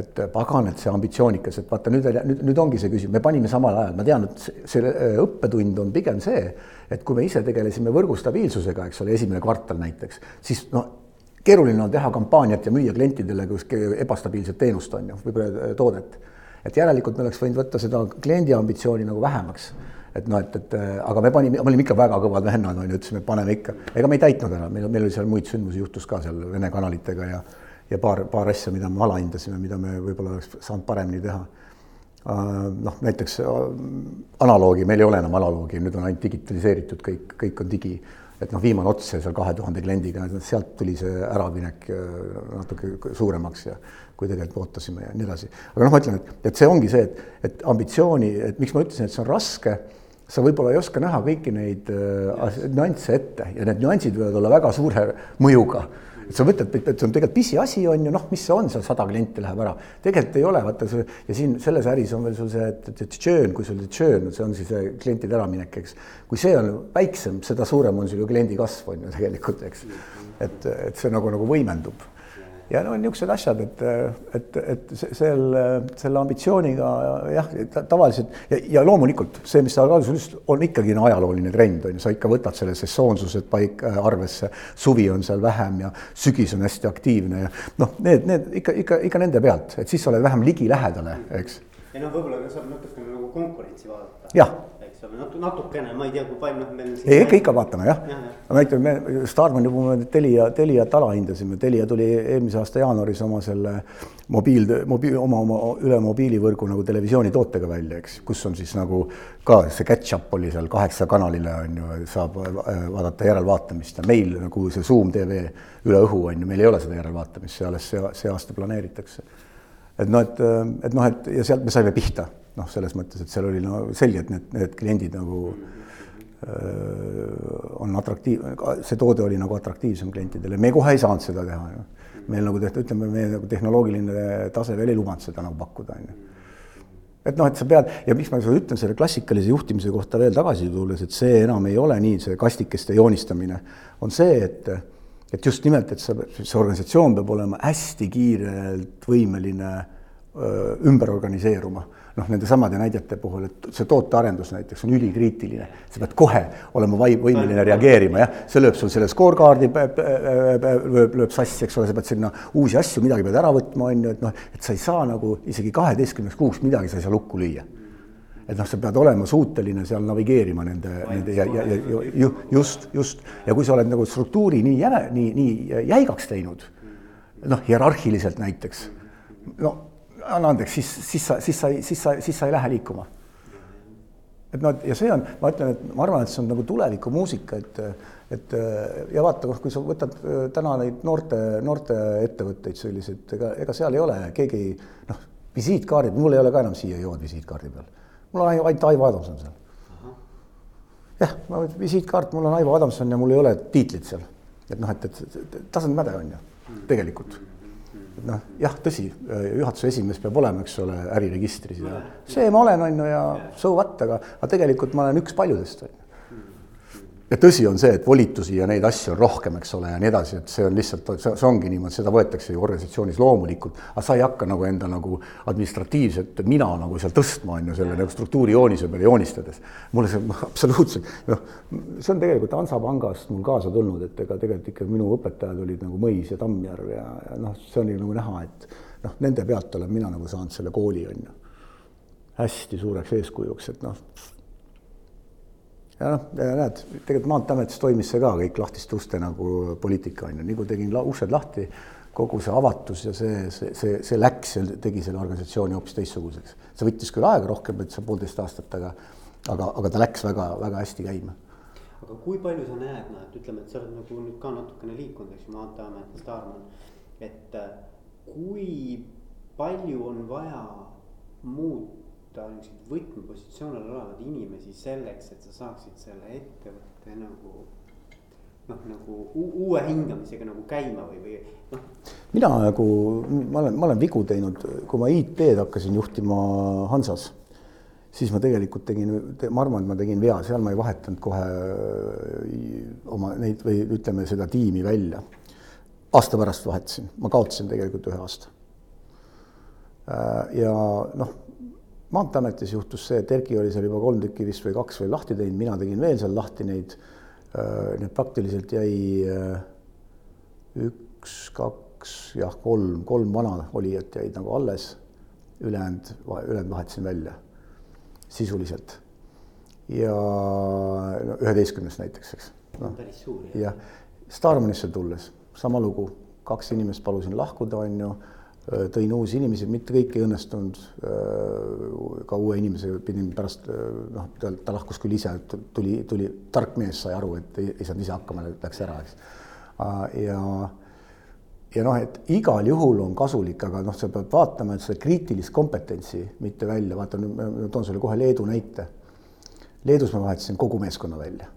et pagan, et see ambitsioonikas, et vaata nüüd, nüüd, nüüd ongi see küsimus, me panime samal ajal, ma tean, et see õppetund on pigem see, et kui me ise tegelesime võrgu stabiilsusega, eks ole, esimene kvartal näiteks, siis noh keeruline on teha kampaaniat ja müüa klientidele ebastabiilset teenust, on ju, võib-olla äh, toodet. et järelikult me oleks võinud võtta seda kliendi ambitsiooni nagu vähemaks. et noh, et, et äh, aga me panime, me olime ikka väga kõvad vennad, on ju, ütlesime, et paneme ikka, ega me ei täitnud ära, meil, meil oli seal muid sündmusi juhtus ka seal Vene kanalitega ja ja paar, paar asja, mida me alahindasime, mida me võib-olla oleks saanud paremini teha. Äh, noh, näiteks analoogi, meil ei ole enam analoogi, nüüd on ainult digitaliseeritud kõik, kõik on digi. Et noh, viimane ots seal kahe tuhande kliendiga, sealt tuli see äraminek äh, natuke suuremaks ja kui tegelikult ootasime ja nii edasi. aga noh, ma ütlen, et, et see ongi see, et, et ambitsiooni, et miks ma ütlesin, et see on raske, sa võib-olla ei oska näha kõiki neid äh, nüansse ette ja need nüansid võivad olla väga suure mõjuga et sa mõtled, et see on tegelikult pisiasi, on ju, noh, mis see on, seal sada klienti läheb ära. tegelikult ei ole, vaata see ja siin selles äris on veel sul see, et, et, churn, kui sul churn, see on siis klientide äraminek, eks. kui see on väiksem, seda suurem on sul ju kliendi kasv on ju tegelikult, eks. et, et see nagu, nagu võimendub ja no niisugused asjad, et, et, et selle, selle ambitsiooniga jah, tavaliselt ja, ja loomulikult see, mis sa alguses ütlesid, on ikkagi no, ajalooline trend on ju, sa ikka võtad selle sesoonsused paika äh, arvesse, suvi on seal vähem ja sügis on hästi aktiivne ja noh, need, need ikka, ikka, ikka nende pealt, et siis sa oled vähem ligilähedale, eks. ja noh, võib-olla saab natukene nagu konkurentsi vaadata. jah natu-, natukene, ma ei tea, kui palju, noh, meil ei, ikka, ikka vaatame jah. Ja,. ma ütlen, me Starmani puhul me Telia, Teliat alahindasime, Telia tuli eelmise aasta jaanuaris oma selle mobiil, mobiil, oma, oma üle mobiilivõrgu nagu televisioonitootega välja, eks, kus on siis nagu ka see catch-up oli seal kaheksa kanalile on ju, saab äh, vaadata järelvaatamist. Ja meil nagu see Zoom tv üle õhu on ju, meil ei ole seda järelvaatamist, see alles see, see aasta planeeritakse. Et noh, et, et noh, et ja sealt me saime pihta. Noh, selles mõttes, et seal oli no selge, et need, need kliendid nagu öö, on atraktiiv, see toode oli nagu atraktiivsem klientidele, me kohe ei saanud seda teha ju. meil nagu tehtud, ütleme, meie nagu tehnoloogiline tase veel ei lubanud seda nagu pakkuda, on ju. Et noh, et sa pead ja miks ma seda ütlen selle klassikalise juhtimise kohta veel tagasi tulles, et see enam ei ole nii, see kastikeste joonistamine. On see, et et just nimelt, et sa, see organisatsioon peab olema hästi kiirelt võimeline öö, ümber organiseeruma. Noh, nendesamade näidete puhul, et see tootearendus näiteks on ülikriitiline, sa pead kohe olema vai-, võimeline reageerima, jah, see lööb sul selle scorecard'i, lööb, lööb sassi, eks ole, sa pead sinna uusi asju, midagi pead ära võtma, on ju, et noh, et sa ei saa nagu isegi kaheteistkümneks kuuks midagi sa ei saa lukku lüüa et noh, sa pead olema suuteline seal navigeerima nende, nende ja, ja, ja ju, just, just ja kui sa oled nagu struktuuri nii jäme, nii, nii jäigaks teinud, noh, hierarhiliselt näiteks, no anna andeks, siis, siis sa, siis sa siis sa, siis sa ei lähe liikuma. et noh, ja see on, ma ütlen, et ma arvan, et see on nagu tulevikumuusika, et, et ja vaata, noh, kui sa võtad äh, täna neid noorte, noorte ettevõtteid selliseid, ega, ega seal ei ole keegi noh, visiitkaardid, mul ei ole ka enam siia jood visiitkaardi peal. Mul on ainult Aivo Adamson seal. jah, ma visiitkaart, mul on Aivo Adamson ja mul ei ole tiitlit seal. et noh, et, et doesn't matter on ju, tegelikult et noh, jah, tõsi, juhatuse esimees peab olema, eks ole, äriregistris ja see ma olen, on ju, ja so what, aga, aga tegelikult ma olen üks paljudest, on ju ja tõsi on see, et volitusi ja neid asju on rohkem, eks ole, ja nii edasi, et see on lihtsalt, see ongi niimoodi, seda võetakse ju organisatsioonis loomulikult, aga sa ei hakka nagu enda nagu administratiivset mina nagu seal tõstma, on ju, selle nagu struktuurijoonise peale joonistades. mulle see absoluutselt, noh, see on tegelikult Hansapangast mul kaasa tulnud, et ega tegelikult ikka minu õpetajad olid nagu Mõis ja Tammjärv ja, ja noh, see ju nagu näha, et noh, nende pealt olen mina nagu saanud selle kooli, on ju. hästi suureks eeskujuks, et noh ja noh, näed, tegelikult Maanteeametis toimis see ka kõik lahtiste uste nagu poliitika on ju, nii kui tegin la uksed lahti, kogu see avatus ja see, see, see, see läks ja tegi selle organisatsiooni hoopis teistsuguseks. see võttis küll aega rohkem, et see poolteist aastat, aga, aga, aga ta läks väga-väga hästi käima. aga kui palju sa näed, noh, et ütleme, et sa oled nagu nüüd ka natukene liikunud, eks ju, Maanteeamet, Starman, et äh, kui palju on vaja muuta niisuguseid võtmepositsioonil olevaid inimesi selleks, et sa saaksid selle ettevõtte nagu noh, nagu uue hingamisega nagu käima või, või noh. mina nagu, ma olen, ma olen vigu teinud, kui ma IT-d hakkasin juhtima Hansas, siis ma tegelikult tegin, ma arvan, et ma tegin vea, seal ma ei vahetanud kohe oma neid või ütleme seda tiimi välja. aasta pärast vahetasin, ma kaotasin tegelikult ühe aasta. ja noh maanteeametis juhtus see, et Erki oli seal juba kolm tükki vist või kaks veel lahti teinud, mina tegin veel seal lahti neid. Äh, need praktiliselt jäi äh, üks, kaks, jah, kolm, kolm vana olijat jäid nagu alles. ülejäänud, ülejäänud vahetasin välja sisuliselt. ja no üheteistkümnest näiteks, eks. noh, päris suur. jah, Starmanisse tulles sama lugu, kaks inimest palusin lahkuda, on ju tõin uusi inimesi, mitte kõik ei õnnestunud. Äh, ka uue inimese pidin pärast äh, noh, ta, ta lahkus küll ise, tuli, tuli tark mees, sai aru, et ei, ei saanud ise hakkama, läks ära, eks. ja, ja noh, et igal juhul on kasulik, aga noh, sa pead vaatama, seda kriitilist kompetentsi mitte välja, vaata nüüd ma toon sulle kohe Leedu näite. Leedus ma vahetasin kogu meeskonna välja,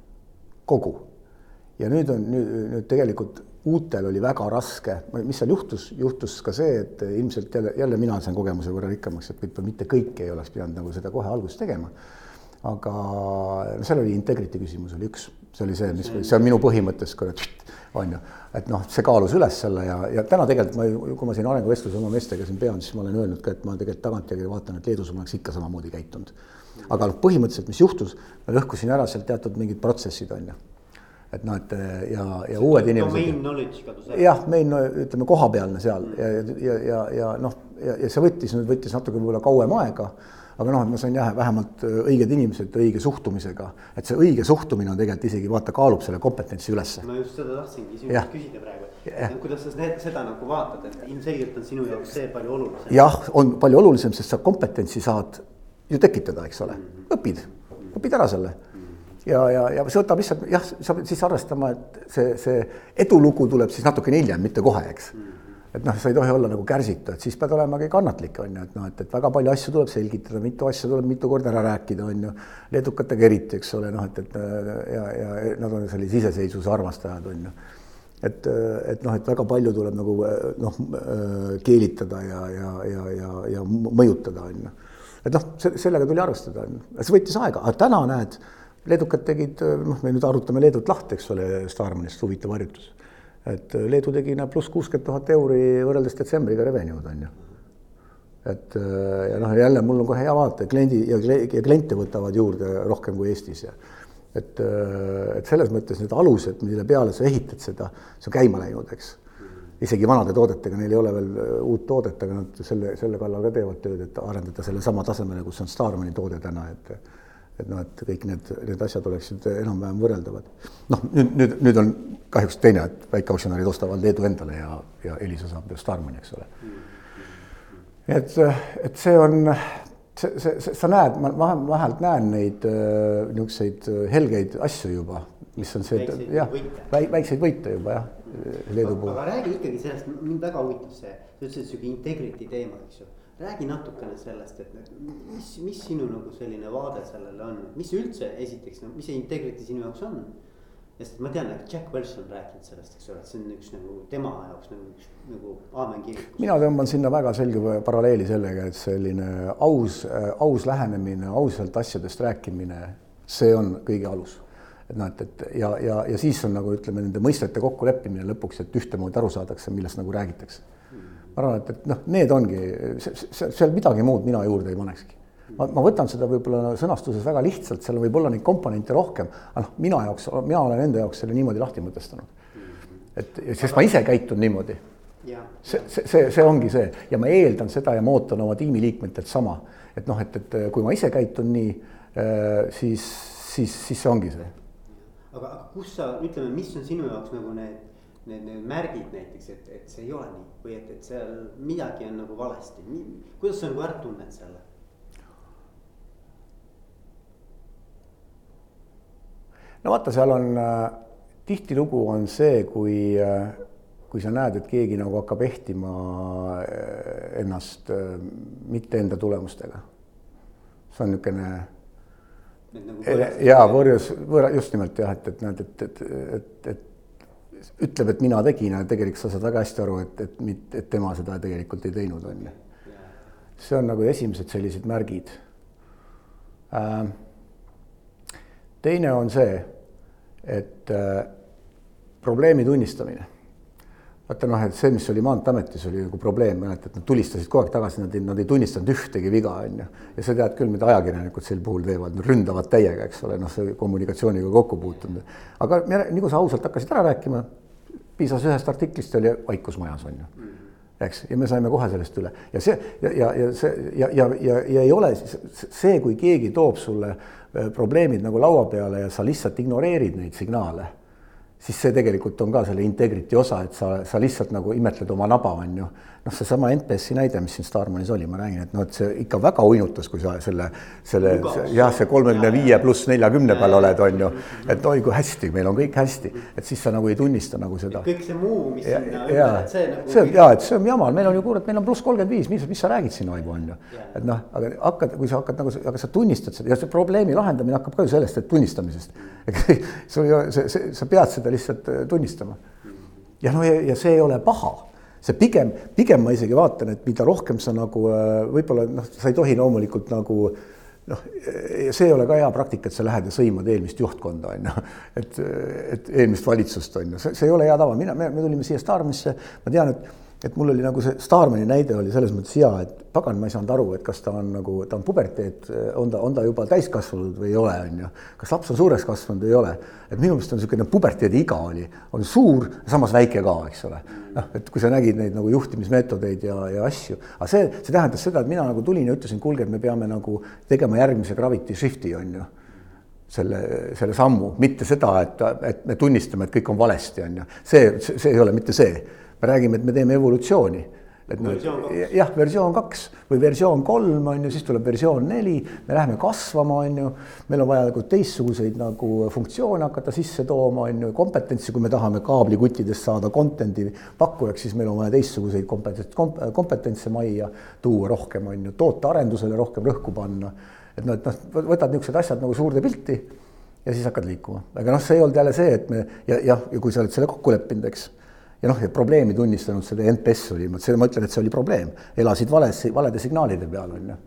kogu. ja nüüd on nüüd, nüüd tegelikult uutel oli väga raske, mis seal juhtus, juhtus ka see, et ilmselt jälle, jälle mina sain kogemuse võrra rikkamaks, et võib-olla mitte kõik ei oleks pidanud nagu seda kohe alguses tegema. aga no seal oli integrity küsimus oli üks, see oli see, mis, see on minu põhimõttes, on ju, et noh, see kaalus üles selle ja, ja täna tegelikult ma, kui ma siin arenguvestluse oma meestega siin pean, siis ma olen öelnud ka, et ma tegelikult tagantjärgi vaatan, et Leedus ma oleks ikka samamoodi käitunud. aga noh, põhimõtteliselt, mis juhtus, ma lõhkusin ära sealt teatud mingid protsessid, on ju et noh, et ja, ja uued inimesed. jah, main ütleme kohapealne seal mm. ja, ja, ja, ja noh, ja, ja see võttis nüüd võttis natuke võib-olla kauem aega. aga noh, et ma sain jah, vähemalt õiged inimesed õige suhtumisega, et see õige suhtumine on tegelikult isegi vaata, kaalub selle kompetentsi ülesse. ma just seda tahtsingi sinu käest küsida praegu, et kuidas sa seda nagu vaatad, et ilmselgelt on sinu jaoks see palju olulisem. jah, on palju olulisem, sest sa kompetentsi saad ju tekitada, eks ole, mhm. õpid, õpid ära selle ja, ja, ja see võtab lihtsalt jah, sa pead siis arvestama, et see, see edulugu tuleb siis natukene hiljem, mitte kohe, eks. et noh, sa ei tohi olla nagu kärsitu, et siis pead olema ka kannatlik, on ju, et noh, et, et väga palju asju tuleb selgitada, mitu asja tuleb mitu korda ära rääkida, on ju. leedukatega eriti, eks ole, noh, et, et ja, ja nad on sellise iseseisvuse armastajad, on ju et, et noh, et väga palju tuleb nagu noh, keelitada ja, ja, ja, ja, ja mõjutada, on ju. et noh, sellega tuli arvestada, on ju, see võttis aega, aga täna näed leedukad tegid, noh, me nüüd arutame Leedut lahti, eks ole, Starmanist, huvitav harjutus. et Leedu tegi näe pluss kuuskümmend tuhat euri võrreldes detsembriga revenue'd on ju. et ja noh, jälle mul on kohe hea vaata, kliendi ja, ja kliente võtavad juurde rohkem kui Eestis ja et, et selles mõttes need alused, mille peale sa ehitad seda, see on käima läinud, eks. isegi vanade toodetega, neil ei ole veel uut toodet, aga nad selle, selle kallal ka teevad tööd, et arendada selle sama tasemele, kus on Starmani toode täna, et et noh, et kõik need, need asjad oleksid enam-vähem võrreldavad. noh, nüüd, nüüd, nüüd on kahjuks teine, et väikeaktsionärid ostavad Leedu endale ja, ja Elisa saab ju Starmani, eks ole. et, et see on, see, see, see, sa näed, ma vähe, vähemalt näen neid äh, niisuguseid helgeid asju juba, mis on see, jah, väikseid võite juba jah, Leedu puhul. aga räägi ikkagi sellest, mind väga huvitab see, sa ütlesid sihuke integrity teema, eks ju räägi natukene sellest, et mis, mis sinu nagu selline vaade sellele on, mis üldse esiteks, no mis see integrity sinu jaoks on? sest ma tean, et Jack Welch on rääkinud sellest, eks ole, et see on üks nagu tema jaoks nagu üks nagu aamen kirik. mina tõmban sinna väga selge paralleeli sellega, et selline aus, aus lähenemine, ausalt asjadest rääkimine, see on kõige alus et noh, et, et ja, ja, ja siis on nagu ütleme, nende mõistete kokkuleppimine lõpuks, et ühtemoodi aru saadakse, millest nagu räägitakse ma arvan, et, et noh, need ongi, seal midagi muud mina juurde ei panekski. ma, ma võtan seda võib-olla sõnastuses väga lihtsalt, seal võib olla neid komponente rohkem, aga noh, mina jaoks, mina olen enda jaoks selle niimoodi lahti mõtestanud. et, sest ma ise käitun niimoodi. see, see, see, see ongi see ja ma eeldan seda ja ma ootan oma tiimiliikmetelt sama, et noh, et, et kui ma ise käitun nii, äh, siis, siis, siis see ongi see. aga kus sa, ütleme, mis on sinu jaoks nagu need, need, need märgid näiteks, et, et see ei ole nii või et, et seal midagi on nagu valesti, kuidas sa nagu ära tunned selle? no vaata, seal on äh, tihtilugu on see, kui äh, kui sa näed, et keegi nagu hakkab ehtima äh, ennast mitte enda tulemustega. see on niisugune nagu jaa, võrjus, võõra, just nimelt jah, et, et näed, et, et, et, et ütleb, et mina tegin, aga tegelikult sa saad väga hästi aru, et, et, et tema seda tegelikult ei teinud, on ju. see on nagu esimesed sellised märgid. teine on see, et probleemi tunnistamine vaata noh, et see, mis oli Maanteeametis, oli nagu probleem, mäletad, nad tulistasid kogu aeg tagasi, nad ei, nad ei tunnistanud ühtegi viga, on ju. ja sa tead küll, mida ajakirjanikud sel puhul teevad, ründavad täiega, eks ole, noh, see kommunikatsiooniga kokku puutunud. aga nii kui sa ausalt hakkasid ära rääkima, piisas ühest artiklist, oli vaikus majas, on ju eks, ja me saime kohe sellest üle ja see ja, ja, ja see ja, ja, ja, ja ei ole see, kui keegi toob sulle äh, probleemid nagu laua peale ja sa lihtsalt ignoreerid neid signaale siis see tegelikult on ka selle integrity osa, et sa, sa lihtsalt nagu imetled oma naba, on ju. Noh, seesama NPS-i näide, mis siin Starmanis oli, ma räägin, et noh, et see ikka väga uinutas, kui sa selle, selle jah, see kolmekümne viie pluss neljakümne peal oled, on ju. et oi kui hästi, meil on kõik hästi, et siis sa nagu ei tunnista nagu seda. kõik see muu, mis ja, sinna ümber, et see nagu. see ja, et see on jama, meil on ju kurat, meil on pluss kolmkümmend viis, mis, mis sa räägid siin aimu, on ju. et noh, aga hakkad, kui sa hakkad nagu, aga sa tunnistad seda ja see probleemi lahendamine hakkab ka ju sellest, et tunnistamisest. sul ei ole, see, see, sa pead seda lihtsalt äh, tunnistama. ja no ja, ja see ei ole paha see pigem, pigem ma isegi vaatan, et mida rohkem sa nagu äh, võib-olla noh, sa ei tohi loomulikult nagu noh, see ei ole ka hea praktika, et sa lähed ja sõimad eelmist juhtkonda, on ju. et, et eelmist valitsust, on ju, see, see ei ole hea tava, mina, me, me tulime siia Starmisse, ma tean, et et mul oli nagu see Starmani näide oli selles mõttes hea, et pagan, ma ei saanud aru, et kas ta on nagu, ta on puberteet, on ta, on ta juba täiskasvanud või ei ole, on ju. kas laps on suureks kasvanud või ei ole. et minu meelest on niisugune puberteedi iga oli, on suur, samas väike ka, eks ole. noh, et kui sa nägid neid nagu juhtimismeetodeid ja, ja asju, aga see, see tähendas seda, et mina nagu tulin ja ütlesin, kuulge, et me peame nagu tegema järgmise gravity shift'i, on ju selle, selle sammu, mitte seda, et, et me tunnistame, et kõik on valesti, on ju. see, see ei ole mitte see me räägime, et me teeme evolutsiooni. et noh, jah, versioon kaks või versioon kolm on ju, siis tuleb versioon neli, me läheme kasvama, on ju. meil on vaja nagu teistsuguseid nagu funktsioone hakata sisse tooma, on ju, kompetentsi, kui me tahame kaablikuttidest saada content'i pakkujaks, siis meil on vaja teistsuguseid kompetents, kompetentse majja tuua rohkem, on ju, tootearendusele rohkem rõhku panna. et noh, et noh, võtad niisugused asjad nagu suurde pilti ja siis hakkad liikuma, aga noh, see ei olnud jälle see, et me ja jah, ja kui sa oled selle kokku leppinud, eks ja noh, ja probleemi tunnistanud, see NPS oli, seda ma ütlen, et see oli probleem, elasid vales, valede signaalide peal, on ju.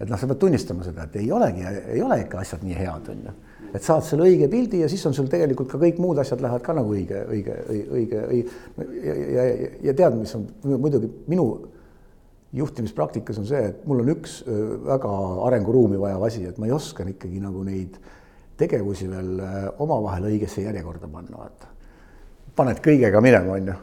et noh, sa pead tunnistama seda, et ei olegi, ei ole ikka asjad nii head, on ju. et saad selle õige pildi ja siis on sul tegelikult ka kõik muud asjad lähevad ka nagu õige, õige, õige, õige ja, ja, ja, tead, mis on muidugi minu juhtimispraktikas on see, et mul on üks väga arenguruumi vajav asi, et ma ei oskan ikkagi nagu neid tegevusi veel omavahel õigesse järjekorda panna, vaata paned kõigega minema, on ju.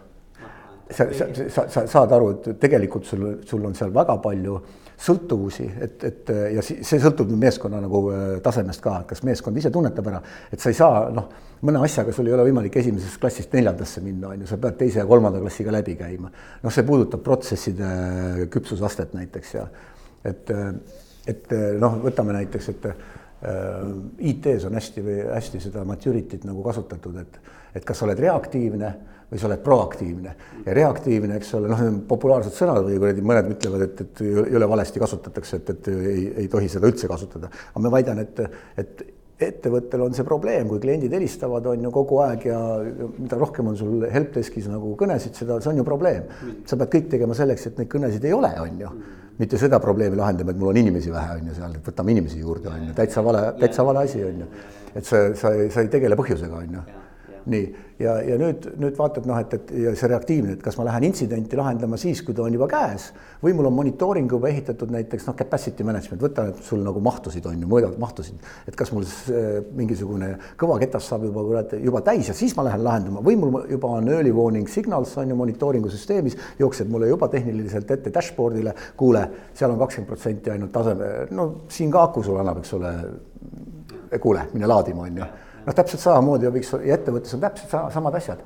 sa, sa, sa, sa saad aru, et tegelikult sul, sul on seal väga palju sõltuvusi, et, et ja see sõltub meeskonna nagu äh, tasemest ka, et kas meeskond ise tunnetab ära, et sa ei saa noh, mõne asjaga sul ei ole võimalik esimesest klassist neljandasse minna, on ju, sa pead teise ja kolmanda klassiga läbi käima. noh, see puudutab protsesside küpsusastet näiteks ja et, et noh, võtame näiteks, et Äh, IT-s on hästi või hästi seda maturity't nagu kasutatud, et, et kas sa oled reaktiivne või sa oled proaktiivne. ja reaktiivne, eks ole, noh, populaarsed sõnad või kuradi mõned ütlevad, et, et jõle valesti kasutatakse, et, et ei, ei tohi seda üldse kasutada. aga ma väidan, et, et ettevõttel on see probleem, kui kliendid helistavad, on ju kogu aeg ja mida rohkem on sul helpdeskis nagu kõnesid, seda, see on ju probleem. sa pead kõik tegema selleks, et neid kõnesid ei ole, on ju mitte seda probleemi lahendama, et mul on inimesi vähe, on ju, seal, et võtame inimesi juurde, on ju, täitsa vale, täitsa vale asi, on ju. et sa, sa, sa ei tegele põhjusega, on ju nii, ja, ja nüüd, nüüd vaatad noh, et, et ja see reaktiivne, et kas ma lähen intsidenti lahendama siis, kui ta on juba käes või mul on monitooring juba ehitatud näiteks noh, capacity management, võta, sul nagu mahtusid on ju, mõõdavad mahtusid. et kas mul äh, mingisugune kõva ketas saab juba kurat juba täis ja siis ma lähen lahendama. Või mul juba on early warning signals on ju monitooringu süsteemis, jookseb mulle juba tehniliselt ette dashboard'ile, kuule, seal on kakskümmend protsenti ainult taseme, no siin ka aku sulle annab, eks ole. Kuule, mine laadima, on ju. Noh, täpselt samamoodi võiks ja ettevõttes on täpselt sama, samad asjad.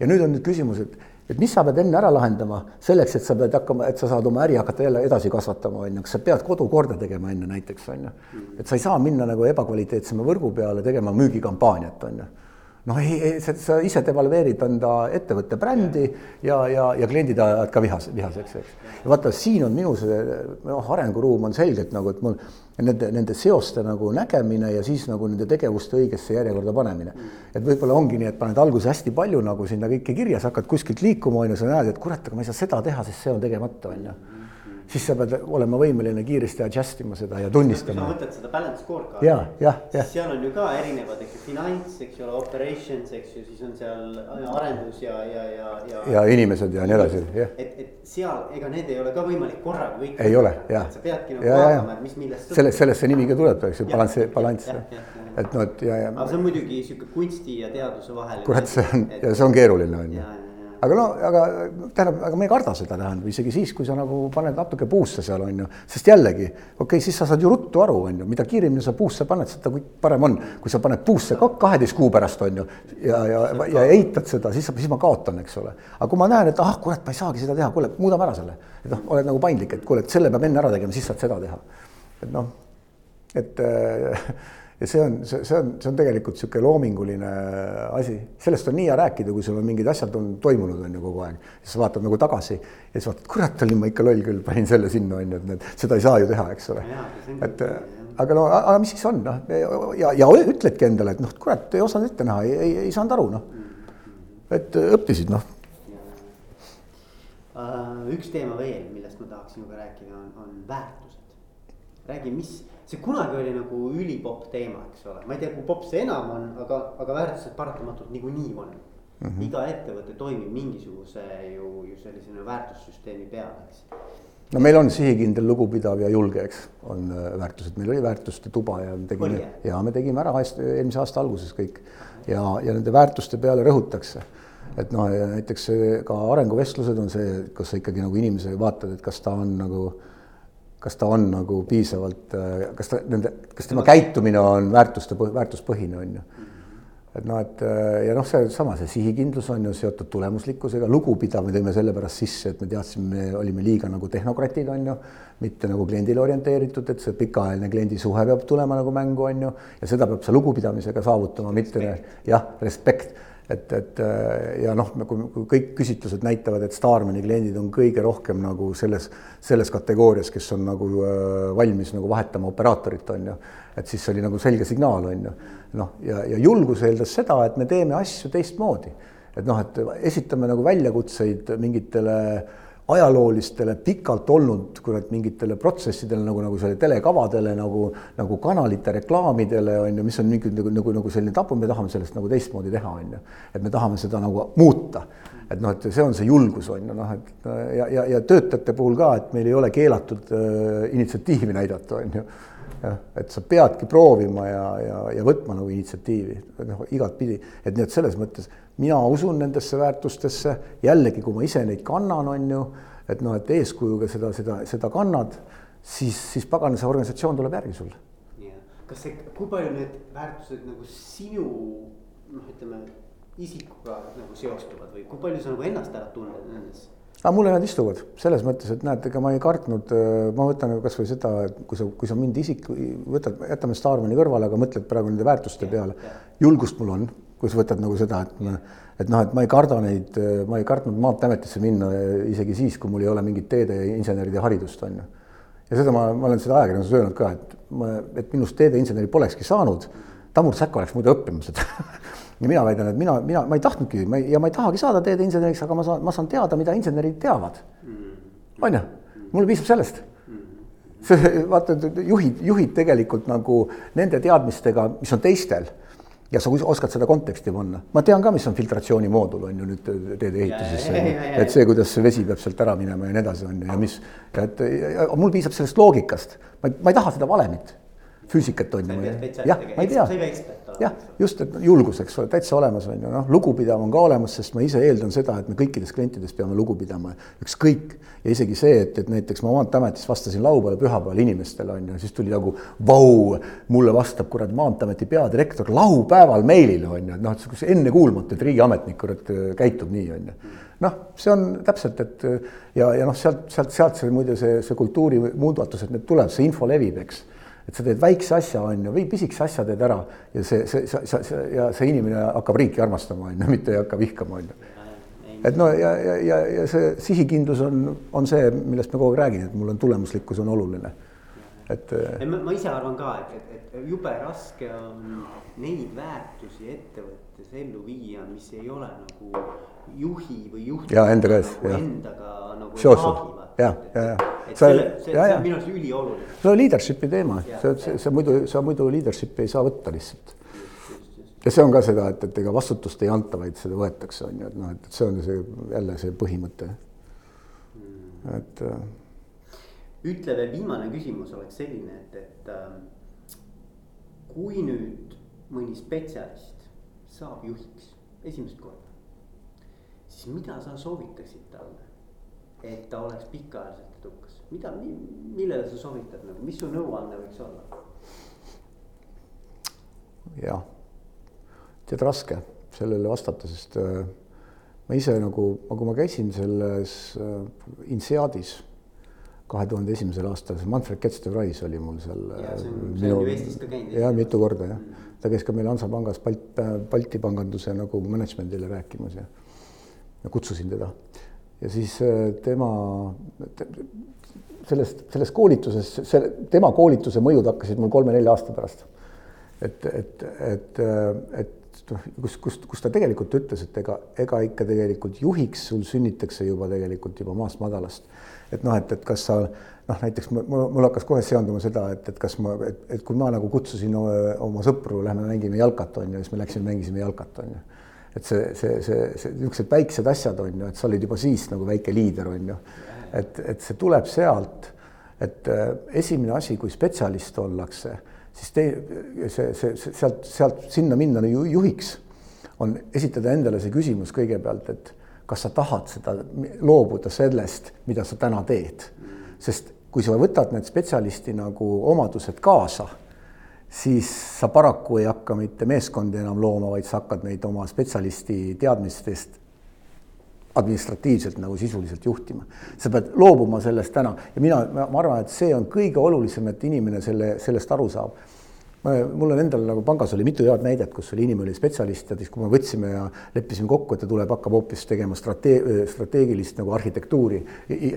ja nüüd on nüüd küsimus, et, et mis sa pead enne ära lahendama selleks, et sa pead hakkama, et sa saad oma äri hakata jälle edasi kasvatama, on ju, kas sa pead kodu korda tegema enne näiteks, on ju. et sa ei saa minna nagu ebakvaliteetsema võrgu peale tegema müügikampaaniat, on ju noh, ei, ei, sa ise devalveerid enda ettevõtte brändi ja, ja, ja kliendid ajavad ka vihas, vihaseks, eks. ja vaata, siin on minu see noh, arenguruum on selgelt nagu, et mul nende, nende seoste nagu nägemine ja siis nagu nende tegevuste õigesse järjekorda panemine. et võib-olla ongi nii, et paned alguses hästi palju nagu sinna kõike kirja, sa hakkad kuskilt liikuma, on ju, sa näed, et kurat, aga ma ei saa seda teha, sest see on tegemata, on ju siis sa pead olema võimeline kiiresti adjust ima seda ja tunnistama. kui sa võtad seda balance score'kaardi. ja, jah, jah. seal on ju ka erinevad, eks ju, finants, eks ole, operations, eks ju, siis on seal arendus ja, ja, ja, ja. ja inimesed ja nii edasi, jah. et, et seal, ega need ei ole ka võimalik korraga kõik. ei ole, jah. sa peadki nagu vaatama, et mis millest. sellest, sellest see nimi ka tuleb, eks ju, balanss, balanss. et noh, et ja, ja. aga see on muidugi sihuke kunsti ja teaduse vahel. kurat, see on ja see on keeruline, on ju aga no, aga tähendab, aga me ei karda seda, tähendab isegi siis, kui sa nagu paned natuke puusse seal on ju, sest jällegi okei okay,, siis sa saad ju ruttu aru, on ju, mida kiiremini sa puusse paned, seda parem on. kui sa paned puusse ka kaheteist kuu pärast on ju ja, ja, ja eitad seda, siis, siis ma kaotan, eks ole. aga kui ma näen, et ah, kurat, ma ei saagi seda teha, kuule, muudame ära selle. et noh, oled nagu paindlik, et kuule, et selle peab enne ära tegema, siis saad seda teha. et noh, et äh, ja see on, see, see on, see on tegelikult niisugune loominguline asi, sellest on nii hea rääkida, kui sul on mingid asjad on toimunud, on ju kogu aeg. siis vaatad nagu tagasi ja siis vaatad, kurat, olin ma ikka loll küll, panin selle sinna, on ju, et need, seda ei saa ju teha, eks ole. et aga no, aga mis siis on, noh, ja, ja ütledki endale, et noh, kurat, ei osanud ette näha, ei, ei, ei saanud aru, noh. et õppisid, noh. üks teema veel, millest ma tahaksin sinuga rääkida, on, on väärtused. räägi, mis see kunagi oli nagu ülipopp teema, eks ole, ma ei tea, kui popp see enam on, aga, aga väärtused paratamatult niikuinii on mm. -hmm. iga ettevõte toimib mingisuguse ju, ju sellise väärtussüsteemi peal, eks no meil on sihikindel, lugupidav ja julge, eks, on äh, väärtused, meil oli väärtuste tuba ja me tegime ja me tegime ära eelmise aasta alguses kõik ja, ja nende väärtuste peale rõhutakse. et noh, näiteks ka arenguvestlused on see, kus sa ikkagi nagu inimese vaatad, et kas ta on nagu äh, kas ta on nagu piisavalt, äh, kas ta nende, kas tema käitumine on väärtuste, väärtuspõhine, on ju. et noh, et äh, ja noh, seesama, see sihikindlus on ju seotud tulemuslikkusega, lugupidav me tõime sellepärast sisse, et me teadsime, me olime liiga nagu tehnokratid, on ju, mitte nagu kliendile orienteeritud, et see pikaajaline kliendisuhe peab tulema nagu mängu, on ju, ja seda peab sa lugupidamisega saavutama, mitte jah, respekt et, et äh, ja noh, kui, kui kõik küsitlused näitavad, et Starmani kliendid on kõige rohkem nagu selles, selles kategoorias, kes on nagu äh, valmis nagu vahetama operaatorit, on ju. et siis oli nagu selge signaal, on ju. noh, ja, ja julgus eeldas seda, et me teeme asju teistmoodi. et noh, et esitame nagu väljakutseid mingitele äh, ajaloolistele pikalt olnud kurat mingitele protsessidele nagu, nagu selle telekavadele nagu, nagu kanalite reklaamidele on ju, mis on mingi nagu, nagu, nagu selline tabu, me tahame sellest nagu teistmoodi teha, on ju. et me tahame seda nagu muuta. et noh, et see on see julgus on ju noh, et ja, ja, ja töötajate puhul ka, et meil ei ole keelatud äh, initsiatiivi näidata, on ju jah, et sa peadki proovima ja, ja, ja võtma nagu initsiatiivi, noh igatpidi, et nii et selles mõttes mina usun nendesse väärtustesse, jällegi, kui ma ise neid kannan, on ju, et noh, et eeskujuga seda, seda, seda kannad, siis, siis pagan, see organisatsioon tuleb järgi sulle. kas see, kui palju need väärtused nagu sinu noh, ütleme isikuga nagu seostuvad või kui palju sa nagu ennast ära tunned nendes? Aga mulle nad istuvad selles mõttes, et näed, ega ma ei kartnud, ma võtan kasvõi seda, kui sa, kui sa mind isik, võtad, jätame Starmani kõrvale, aga mõtled praegu nende väärtuste peale. julgust mul on kui sa võtad nagu seda, et ma, et noh, et ma ei karda neid, ma ei kartnud Maanteeametisse minna isegi siis, kui mul ei ole mingit teedeinseneride haridust, on ju. ja seda ma, ma olen seda ajakirjanduses öelnud ka, et ma, et minust teedeinseneri polekski saanud, Tamur Säkk oleks muidu õppinud seda ja mina väidan, et mina, mina, ma ei tahtnudki, ma ei, ja ma ei tahagi saada teedeinseneriks, aga ma saan, ma saan teada, mida insenerid teavad. on ju, mulle piisab sellest. See, vaata, juhid, juhid tegelikult nagu nende teadmistega, mis on teistel ja sa oskad seda konteksti panna, ma tean ka, mis on filtratsioonimoodul on ju nüüd teede ehituses, et see, kuidas see vesi peab sealt ära minema ja nii edasi on ju ja mis, et ja, mul piisab sellest loogikast, ma ei, ma ei taha seda valemit, füüsikat ju. jah, ma ei tea. jah, just, et julgus, eks ole, täitsa olemas on ju, noh, lugupidav on ka olemas, sest ma ise eeldan seda, et me kõikidest klientidest peame lugu pidama, ükskõik. ja isegi see, et, et näiteks ma Maanteeametis vastasin laupäeval, pühapäeval inimestele on ju, siis tuli nagu vau, mulle vastab kurat Maanteeameti peadirektor laupäeval meilile on ju, et noh, et ennekuulmatu, et riigiametnik kurat käitub nii on ju noh, see on täpselt, et ja, ja noh, sealt, sealt, sealt see muide see, see kultuuri muudatused, need tuleb, see info levib, eks et sa teed väikse asja, on ju, või pisikese asja teed ära ja see, see, see, see ja see inimene hakkab riiki armastama, on ju, mitte ei hakka vihkama, on ju. et no ja, ja, ja, ja see sihikindlus on, on see, millest ma kogu aeg räägin, et mul on tulemuslikkus on oluline. et. Ma, ma ise arvan ka, et, et, et jube raske on neid väärtusi ettevõttes ellu viia, mis ei ole nagu juhi või juhti. ja enda käes nagu, endaga nagu. seotud ja, ja, ja. et selle, see, see on minu arust ülioluline. see on leadership'i teema, see, see, see muidu, sa muidu leadership'i ei saa võtta lihtsalt. ja see on ka seda, et, et ega vastutust ei anta, vaid seda võetakse, on ju, et noh, et see on see jälle see põhimõte. Hmm. et. Äh, ütle veel viimane küsimus oleks selline, et, et äh, kui nüüd mõni spetsialist saab juhiks esimest korda, siis mida sa soovitaksid talle? et ta oleks pikaajaliselt edukas, mida, millele sa soovitad nagu, mis su nõuanne võiks olla? jah, tead raske sellele vastata, sest äh, ma ise nagu, kui ma käisin selles äh, INSEADis kahe tuhande esimesel aastal, see Manfred Ketste-Wright oli mul seal. ja see on, see on ju Eestis ka käinud. jah, mitu korda jah mm, ta käis ka meil Hansapangas Balt, Balti panganduse nagu management'ile rääkimas ja, ja kutsusin teda ja siis äh, tema sellest, sellest koolitusest, selle, tema koolituse mõjud hakkasid mul kolme-nelja aasta pärast. et, et, et, et noh, kus, kust, kus ta tegelikult ütles, et ega, ega ikka tegelikult juhiks sul sünnitakse juba tegelikult juba maast madalast. et noh, et, et kas sa noh, näiteks mul, mul hakkas kohe seonduma seda, et, et kas ma, et, et kui ma nagu kutsusin oma sõpru, lähme mängime jalkat, on ju, siis me läksime, mängisime jalkat, on ju et see, see, see, see niisugused väiksed asjad on ju, et sa olid juba siis nagu väike liider on ju. et, et see tuleb sealt, et äh, esimene asi, kui spetsialist ollakse, siis te, see, see, see sealt, sealt sinna minna ju, juhiks, on esitada endale see küsimus kõigepealt, et kas sa tahad seda loobuda sellest, mida sa täna teed, sest kui sa võtad need spetsialisti nagu omadused kaasa siis sa paraku ei hakka mitte meeskondi enam looma, vaid sa hakkad neid oma spetsialisti teadmistest administratiivselt nagu sisuliselt juhtima. sa pead loobuma sellest täna ja mina, ma arvan, et see on kõige olulisem, et inimene selle, sellest aru saab mul on endal nagu pangas oli mitu head näidet, kus oli inimene oli spetsialist ja siis, kui me võtsime ja leppisime kokku, et ta tuleb, hakkab hoopis tegema strate-, strateegilist nagu arhitektuuri,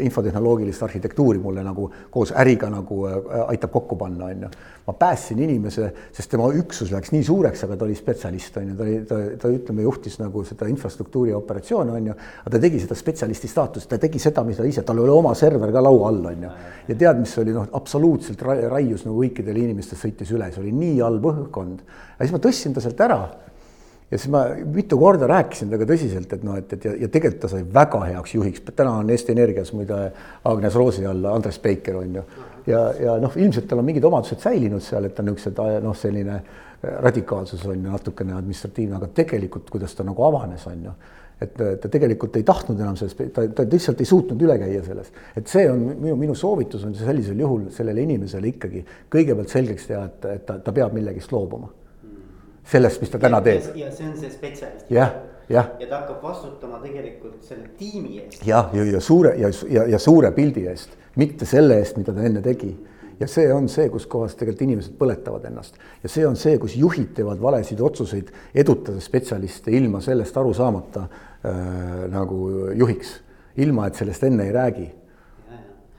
infotehnoloogilist arhitektuuri mulle nagu koos äriga nagu äh, aitab kokku panna, on ju. ma päästsin inimese, sest tema üksus läks nii suureks, aga ta oli spetsialist, on ju, ta oli, ta, ta ütleme, juhtis nagu seda infrastruktuuri operatsioone, on ju, aga ta tegi seda spetsialisti staatust, ta tegi seda, mis ta ise, tal oli oma server ka laua all, on ju. ja tead, mis oli noh, absoluutselt raius nagu kõikidele inimestele sõitis üle, see oli nii halb õhkkond. aga siis ma tõstsin ta sealt ära. ja siis ma mitu korda rääkisin temaga tõsiselt, et noh, et, et ja, ja tegelikult ta sai väga heaks juhiks, täna on Eesti Energias muide Agnes Roosi all Andres Peiker on ju. ja, ja noh, ilmselt tal on mingid omadused säilinud seal, et ta niisugused noh, selline radikaalsus on ju natukene administratiivne, aga tegelikult, kuidas ta nagu avanes, on ju et ta tegelikult ei tahtnud enam sellest, ta, ta lihtsalt ei suutnud üle käia selles. et see on minu, minu soovitus on sellisel juhul sellele inimesele ikkagi kõigepealt selgeks teha, et, et ta, ta peab millegist loobuma. sellest, mis ta täna teeb. ja see on see spetsialist. jah, jah. ja ta hakkab vastutama tegelikult selle tiimi eest. jah, ja, ja suure ja, ja, ja suure pildi eest, mitte selle eest, mida ta enne tegi ja see on see, kus kohas tegelikult inimesed põletavad ennast ja see on see, kus juhid teevad valesid otsuseid, edutades spetsialiste ilma sellest aru saamata äh, nagu juhiks, ilma et sellest enne ei räägi.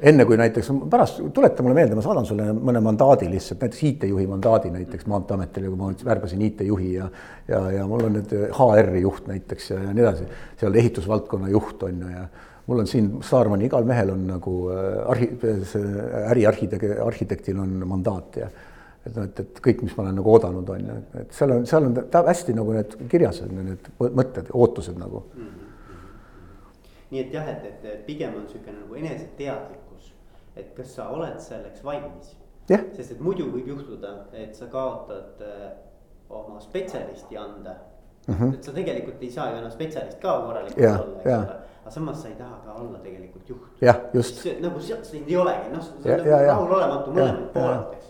Enne kui näiteks pärast tuleta mulle meelde, ma saadan sulle mõne mandaadi lihtsalt, näiteks IT-juhi mandaadi näiteks Maanteeametile, kui ma värbasin IT-juhi ja ja, ja mul on nüüd HR-i juht näiteks ja, ja nii edasi, seal ehitusvaldkonna juht on ju ja mul on siin Staarmani, igal mehel on nagu äh, arhi-, see äriarhitekti, arhitektil on mandaat ja et noh, et, et kõik, mis ma olen nagu oodanud, on ju, et seal on, seal on ta hästi nagu need kirjas on need mõtted, ootused nagu mm. -hmm. nii et jah, et, et, pigem on niisugune nagu eneseteadlikkus, et kas sa oled selleks valmis. Yeah. sest et muidu võib juhtuda, et sa kaotad äh, oma spetsialisti anda mm. -hmm. et sa tegelikult ei saa ju enam spetsialist ka korralikult Ja, olla, eks ja. ole. aga samas sa ei taha ka olla tegelikult juht. jah, just. nagu sealt sind ei olegi, noh, see on ja- nagu rahulolematu ja. pooled, eks.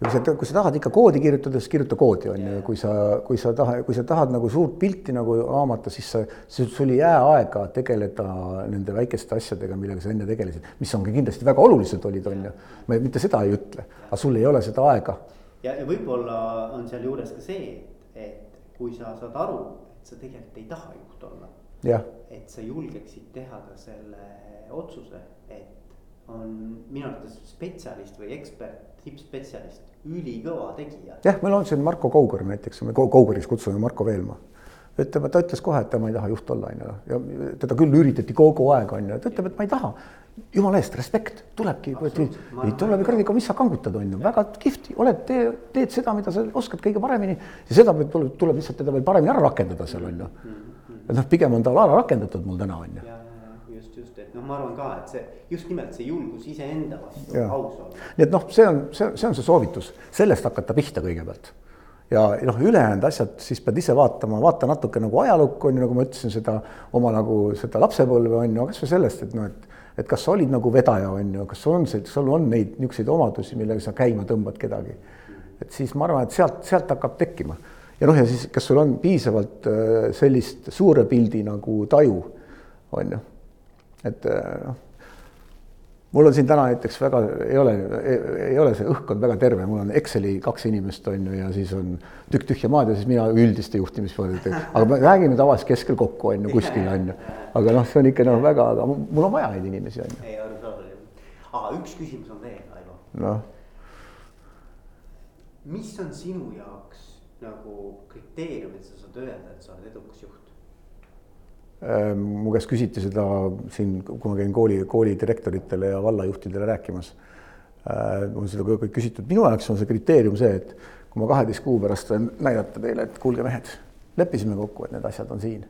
Kui sa, kui sa tahad ikka koodi kirjutada, siis kirjuta koodi, on ju, kui sa, kui sa tahad, kui sa tahad nagu suurt pilti nagu haamata, siis sa, sul ei jää aega tegeleda nende väikeste asjadega, millega sa enne tegelesid, mis on ka kindlasti väga olulised olid, on ju. ma mitte seda ei ütle, aga sul ei ole seda aega. ja, ja võib-olla on sealjuures ka see, et, et kui sa saad aru, et sa tegelikult ei taha juht olla. et sa julgeksid teha ka selle otsuse, et on minu arvates spetsialist või ekspert, tippspetsialist, ülikõva tegija. jah, meil on siin Marko Kauger näiteks, me Kau- Kaugeriks kutsume Marko Veelma. ütleme, ta ütles kohe, et tema ei taha juht olla, on ju, ja teda küll üritati kogu aeg, on ju, ta ütleb, et ma ei taha. jumala eest, respekt, tulebki, ei tule kuradi, mis sa kangutad, on ju, väga kihvt, oled, tee, teed seda, mida sa oskad kõige paremini ja seda tuleb, tuleb lihtsalt teda veel paremini ära rakendada seal, on ju. et noh, pigem on ta ära rakendatud mul täna, on ju. ja, ja just, just, et noh, ma arvan ka, et see just nimelt see julgus iseenda vastu aus olla. nii et noh, see on, see, see on see soovitus, sellest hakata pihta kõigepealt. ja noh, ülejäänud asjad siis pead ise vaatama, vaata natuke nagu ajalukku on ju, nagu ma ütlesin, seda oma nagu seda lapsepõlve on ju, kasvõi sellest, et noh, et et kas sa olid nagu vedaja, on ju, kas sul on see, sul on neid niisuguseid omadusi, millega sa käima tõmbad kedagi. et siis ma arvan, et sealt, sealt hakkab tekkima. ja noh, ja siis, kas sul on piisavalt äh, sellist suure pildi nagu taju, on ju, et noh mul on siin täna näiteks väga ei ole, ei ole see õhkkond väga terve, mul on Exceli kaks inimest on ju ja siis on tükk tühja maad ja siis mina üldiste juhtimismoodi teen, aga me räägime tavaliselt keskel kokku on ju kuskil on ju. aga noh, see on ikka noh, väga, aga mul on vaja neid inimesi on ju. aga üks küsimus on veel, Aivo. noh, mis on sinu jaoks nagu kriteerium, et sa saad öelda, et sa oled edukas juht? Äh, mu käest küsiti seda siin, kui ma käin kooli, kooli direktoritele ja vallajuhtidele rääkimas. mul seda kõik küsitud, minu jaoks on see kriteerium see, et kui ma kaheteist kuu pärast võin näidata teile, et kuulge, mehed, leppisime kokku, et need asjad on siin.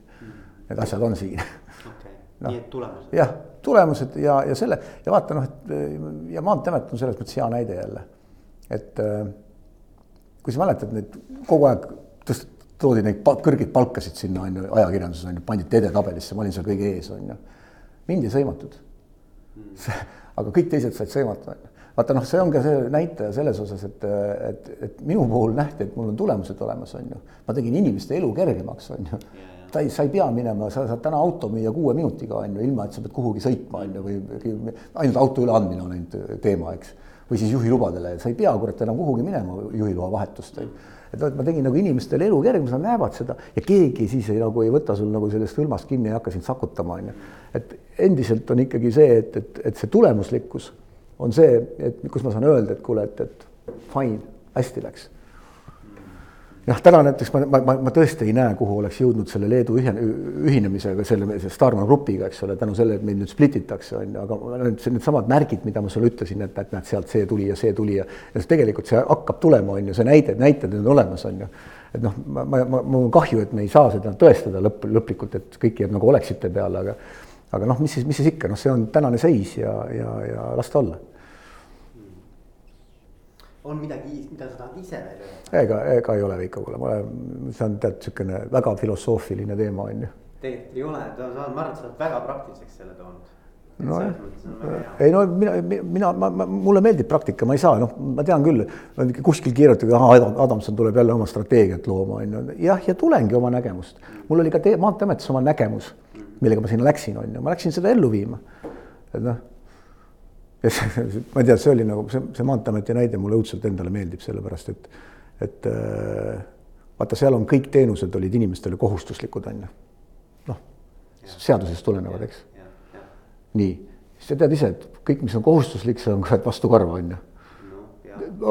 Need asjad on siin. okei okay. Noh. nii et tulemused. jah, tulemused ja, ja selle ja vaata noh, et ja Maanteeamet on selles mõttes hea näide jälle. et äh, kui sa mäletad, need kogu aeg tõst-, toodi neid pa- kõrgeid palkasid sinna on ju, ajakirjanduses on ju, pandi edetabelisse, ma olin seal kõige ees on ju. mind ei sõimatud. aga kõik teised said sõimata on ju vaata noh, see on ka see näitaja selles osas, et, et, et minu puhul nähti, et mul on tulemused olemas, on ju. ma tegin inimeste elu kergemaks, on ju. ta ei, sa ei pea minema, sa saad täna auto müüa kuue minutiga, on ju, ilma et sa pead kuhugi sõitma, on ju, või ainult auto üleandmine on ainult teema, eks. või siis juhilubadele, sa ei pea kurat enam kuhugi minema juhiloa vahetust, on ju et ma tegin nagu inimestele elu kergemaks, nad näevad seda ja keegi siis ei, nagu ei võta sul nagu sellest hõlmast kinni, ei hakka sind sakutama, on ju. et endiselt on ikkagi see, et, et, et see tulemuslikkus on see, et kus ma saan öelda, et kuule, et, et fine, hästi läks. Jah, täna näiteks ma, ma, ma, ma tõesti ei näe, kuhu oleks jõudnud selle Leedu ühine, ühinemisega, selle Starman Grupiga, eks ole, tänu sellele, et meid nüüd split itakse, on ju, aga need, needsamad märgid, mida ma sulle ütlesin, et, et näed, sealt see tuli ja see tuli ja ja tegelikult see hakkab tulema, on ju, see näide, näited on olemas, on ju. et noh, ma, ma, ma, mul on kahju, et me ei saa seda tõestada lõpp, lõplikult, et kõik jääb nagu oleksite peale, aga aga noh, mis siis, mis siis ikka, noh, see on tänane seis ja, ja, ja las ta olla on midagi, mida sa tahad ise veel öelda? ega, ega ei ole Veiko, kuule, ma olen, see on tead niisugune väga filosoofiline teema on ju. tegelikult ei ole, ma arvan, et sa oled väga praktiliseks selle toonud. nojah, ei no mina, mina, ma, ma, mulle meeldib praktika, ma ei saa, noh, ma tean küll, kuskil kirjutada, ahah, Adam, Adamson tuleb jälle oma strateegiat looma, on ju, jah, ja tulengi oma nägemust. mul oli ka tee-, Maanteeametis oma nägemus, millega ma sinna läksin, on ju, ma läksin seda ellu viima. et noh, ma ei tea, see oli nagu see, see Maanteeameti näide mulle õudselt endale meeldib, sellepärast et, et äh, vaata, seal on kõik teenused olid inimestele kohustuslikud, on ju. noh, seadusest tulenevad, eks. Nii, siis sa tead ise, et kõik, mis on kohustuslik, see on kurat vastu karva, on ju.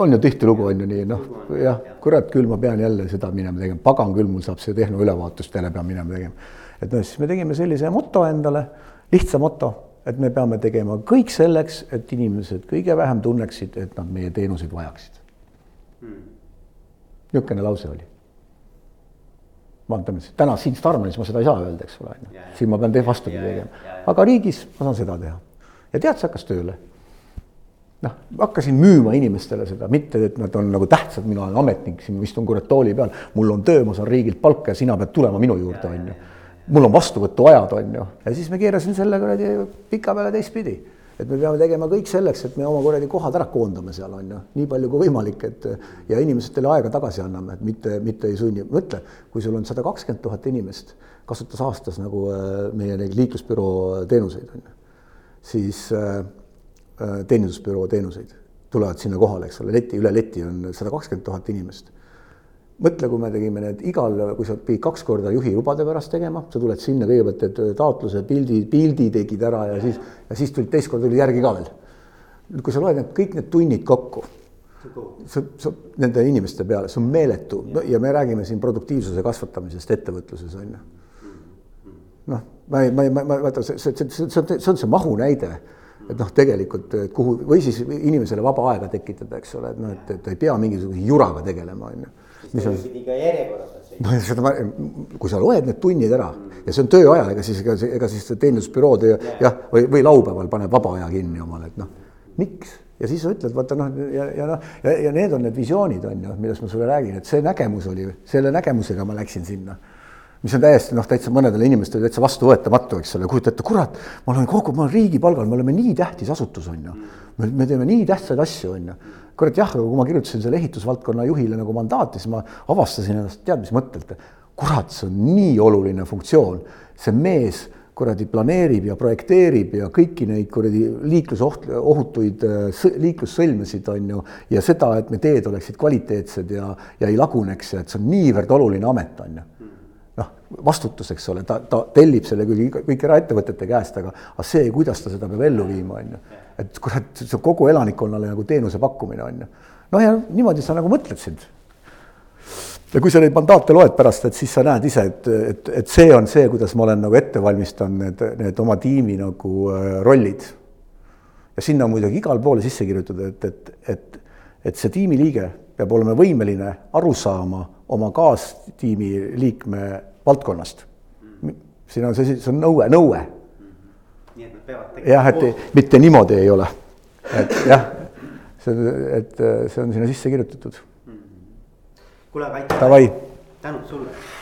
on ju tihtilugu on ju nii, noh. Jah, kurat küll, ma pean jälle seda minema tegema, pagan küll, mul saab see tehnoülevaatust jälle pean minema tegema. et noh, siis me tegime sellise moto endale, lihtsa moto, et me peame tegema kõik selleks, et inimesed kõige vähem tunneksid, et nad meie teenuseid vajaksid hmm.. niisugune lause oli maanteeametis, täna siin Starmanis ma seda ei saa öelda, eks ole, on ju. siin ma pean vastupidi tegema. aga riigis ma saan seda teha. ja tead, see hakkas tööle. noh, hakkasin müüma inimestele seda, mitte et nad on nagu tähtsad, mina olen ametnik siin, istun kurat tooli peal, mul on töö, ma saan riigilt palka ja sina pead tulema minu juurde, on ju. Mul on vastuvõtuajad, on ju, ja siis me keerasin selle kuradi pika peale teistpidi. Et me peame tegema kõik selleks, et me oma kuradi kohad ära koondame seal on ju, nii palju kui võimalik, et ja inimestele aega tagasi anname, et mitte, mitte ei sunni, mõtle, kui sul on sada kakskümmend tuhat inimest, kasutas aastas nagu äh, meie neid liiklusbüroo teenuseid on ju, siis äh, äh, teenindusbüroo teenuseid tulevad sinna kohale, eks ole, leti, üle leti on sada kakskümmend tuhat inimest mõtle, kui me tegime need igal, kui sa pidid kaks korda juhilubade pärast tegema, sa tuled sinna, kõigepealt teed taotluse, pildi, pildi tegid ära ja siis, ja siis tulid teist korda tulid järgi ka veel. kui sa loed need kõik need tunnid kokku, sa, sa nende inimeste peale, see on meeletu ja. ja me räägime siin produktiivsuse kasvatamisest ettevõtluses on ju. noh, ma ei, ma ei, ma, ma vaata, see, see, see, see on, see on see mahu näide et noh, tegelikult kuhu või siis inimesele vaba aega tekitada, eks ole, et noh, et, et ta ei pea mingisuguse juraga tegelema, on ju mis on. pidi ka järjekorras no seda ma, kui sa loed need tunnid ära mm. ja see on tööajal, ega siis, ega, ega siis teenindusbürood ja yeah. jah, või, või laupäeval paneb vaba aja kinni omale, et noh, miks? ja siis sa ütled, vaata noh, ja, ja noh, ja, ja need on need visioonid on ju, millest ma sulle räägin, et see nägemus oli, selle nägemusega ma läksin sinna mis on täiesti noh, täitsa mõnedele inimestele täitsa vastuvõetamatu, eks ole, kujuta ette, kurat, ma olen kogu, ma olen riigi palgal, me oleme nii tähtis asutus, on ju. Me, me teeme nii tähtsaid asju, on ju kurat jah, aga kui ma kirjutasin selle ehitusvaldkonna juhile nagu mandaati, siis ma avastasin ennast tead mis mõttelt. kurat, see on nii oluline funktsioon, see mees kuradi planeerib ja projekteerib ja kõiki neid kuradi liiklusoht-, ohutuid äh, liiklussõlmesid on ju. ja seda, et me teed oleksid kvaliteetsed ja, ja ei laguneks ja et see on niivõrd oluline amet on ju noh, vastutus, eks ole, ta, ta tellib selle küll kõik eraettevõtete käest, aga, aga see, kuidas ta seda peab ellu viima, on ju et kurat, see kogu elanikkonnale nagu teenuse pakkumine on ju. noh, ja niimoodi sa nagu mõtlesid. ja kui sa neid mandaate loed pärast, et siis sa näed ise, et, et, et see on see, kuidas ma olen nagu ette valmistanud need, need oma tiimi nagu äh, rollid. ja sinna on muidugi igale poole sisse kirjutatud, et, et, et, et see tiimiliige peab olema võimeline aru saama oma kaastiimi liikme valdkonnast. siin on see, see on nõue, nõue nii et nad peavad tegema jah, et mitte niimoodi ei ole. et jah, see, et see on sinna sisse kirjutatud. -hmm. kuule, aga aitäh. tänud sulle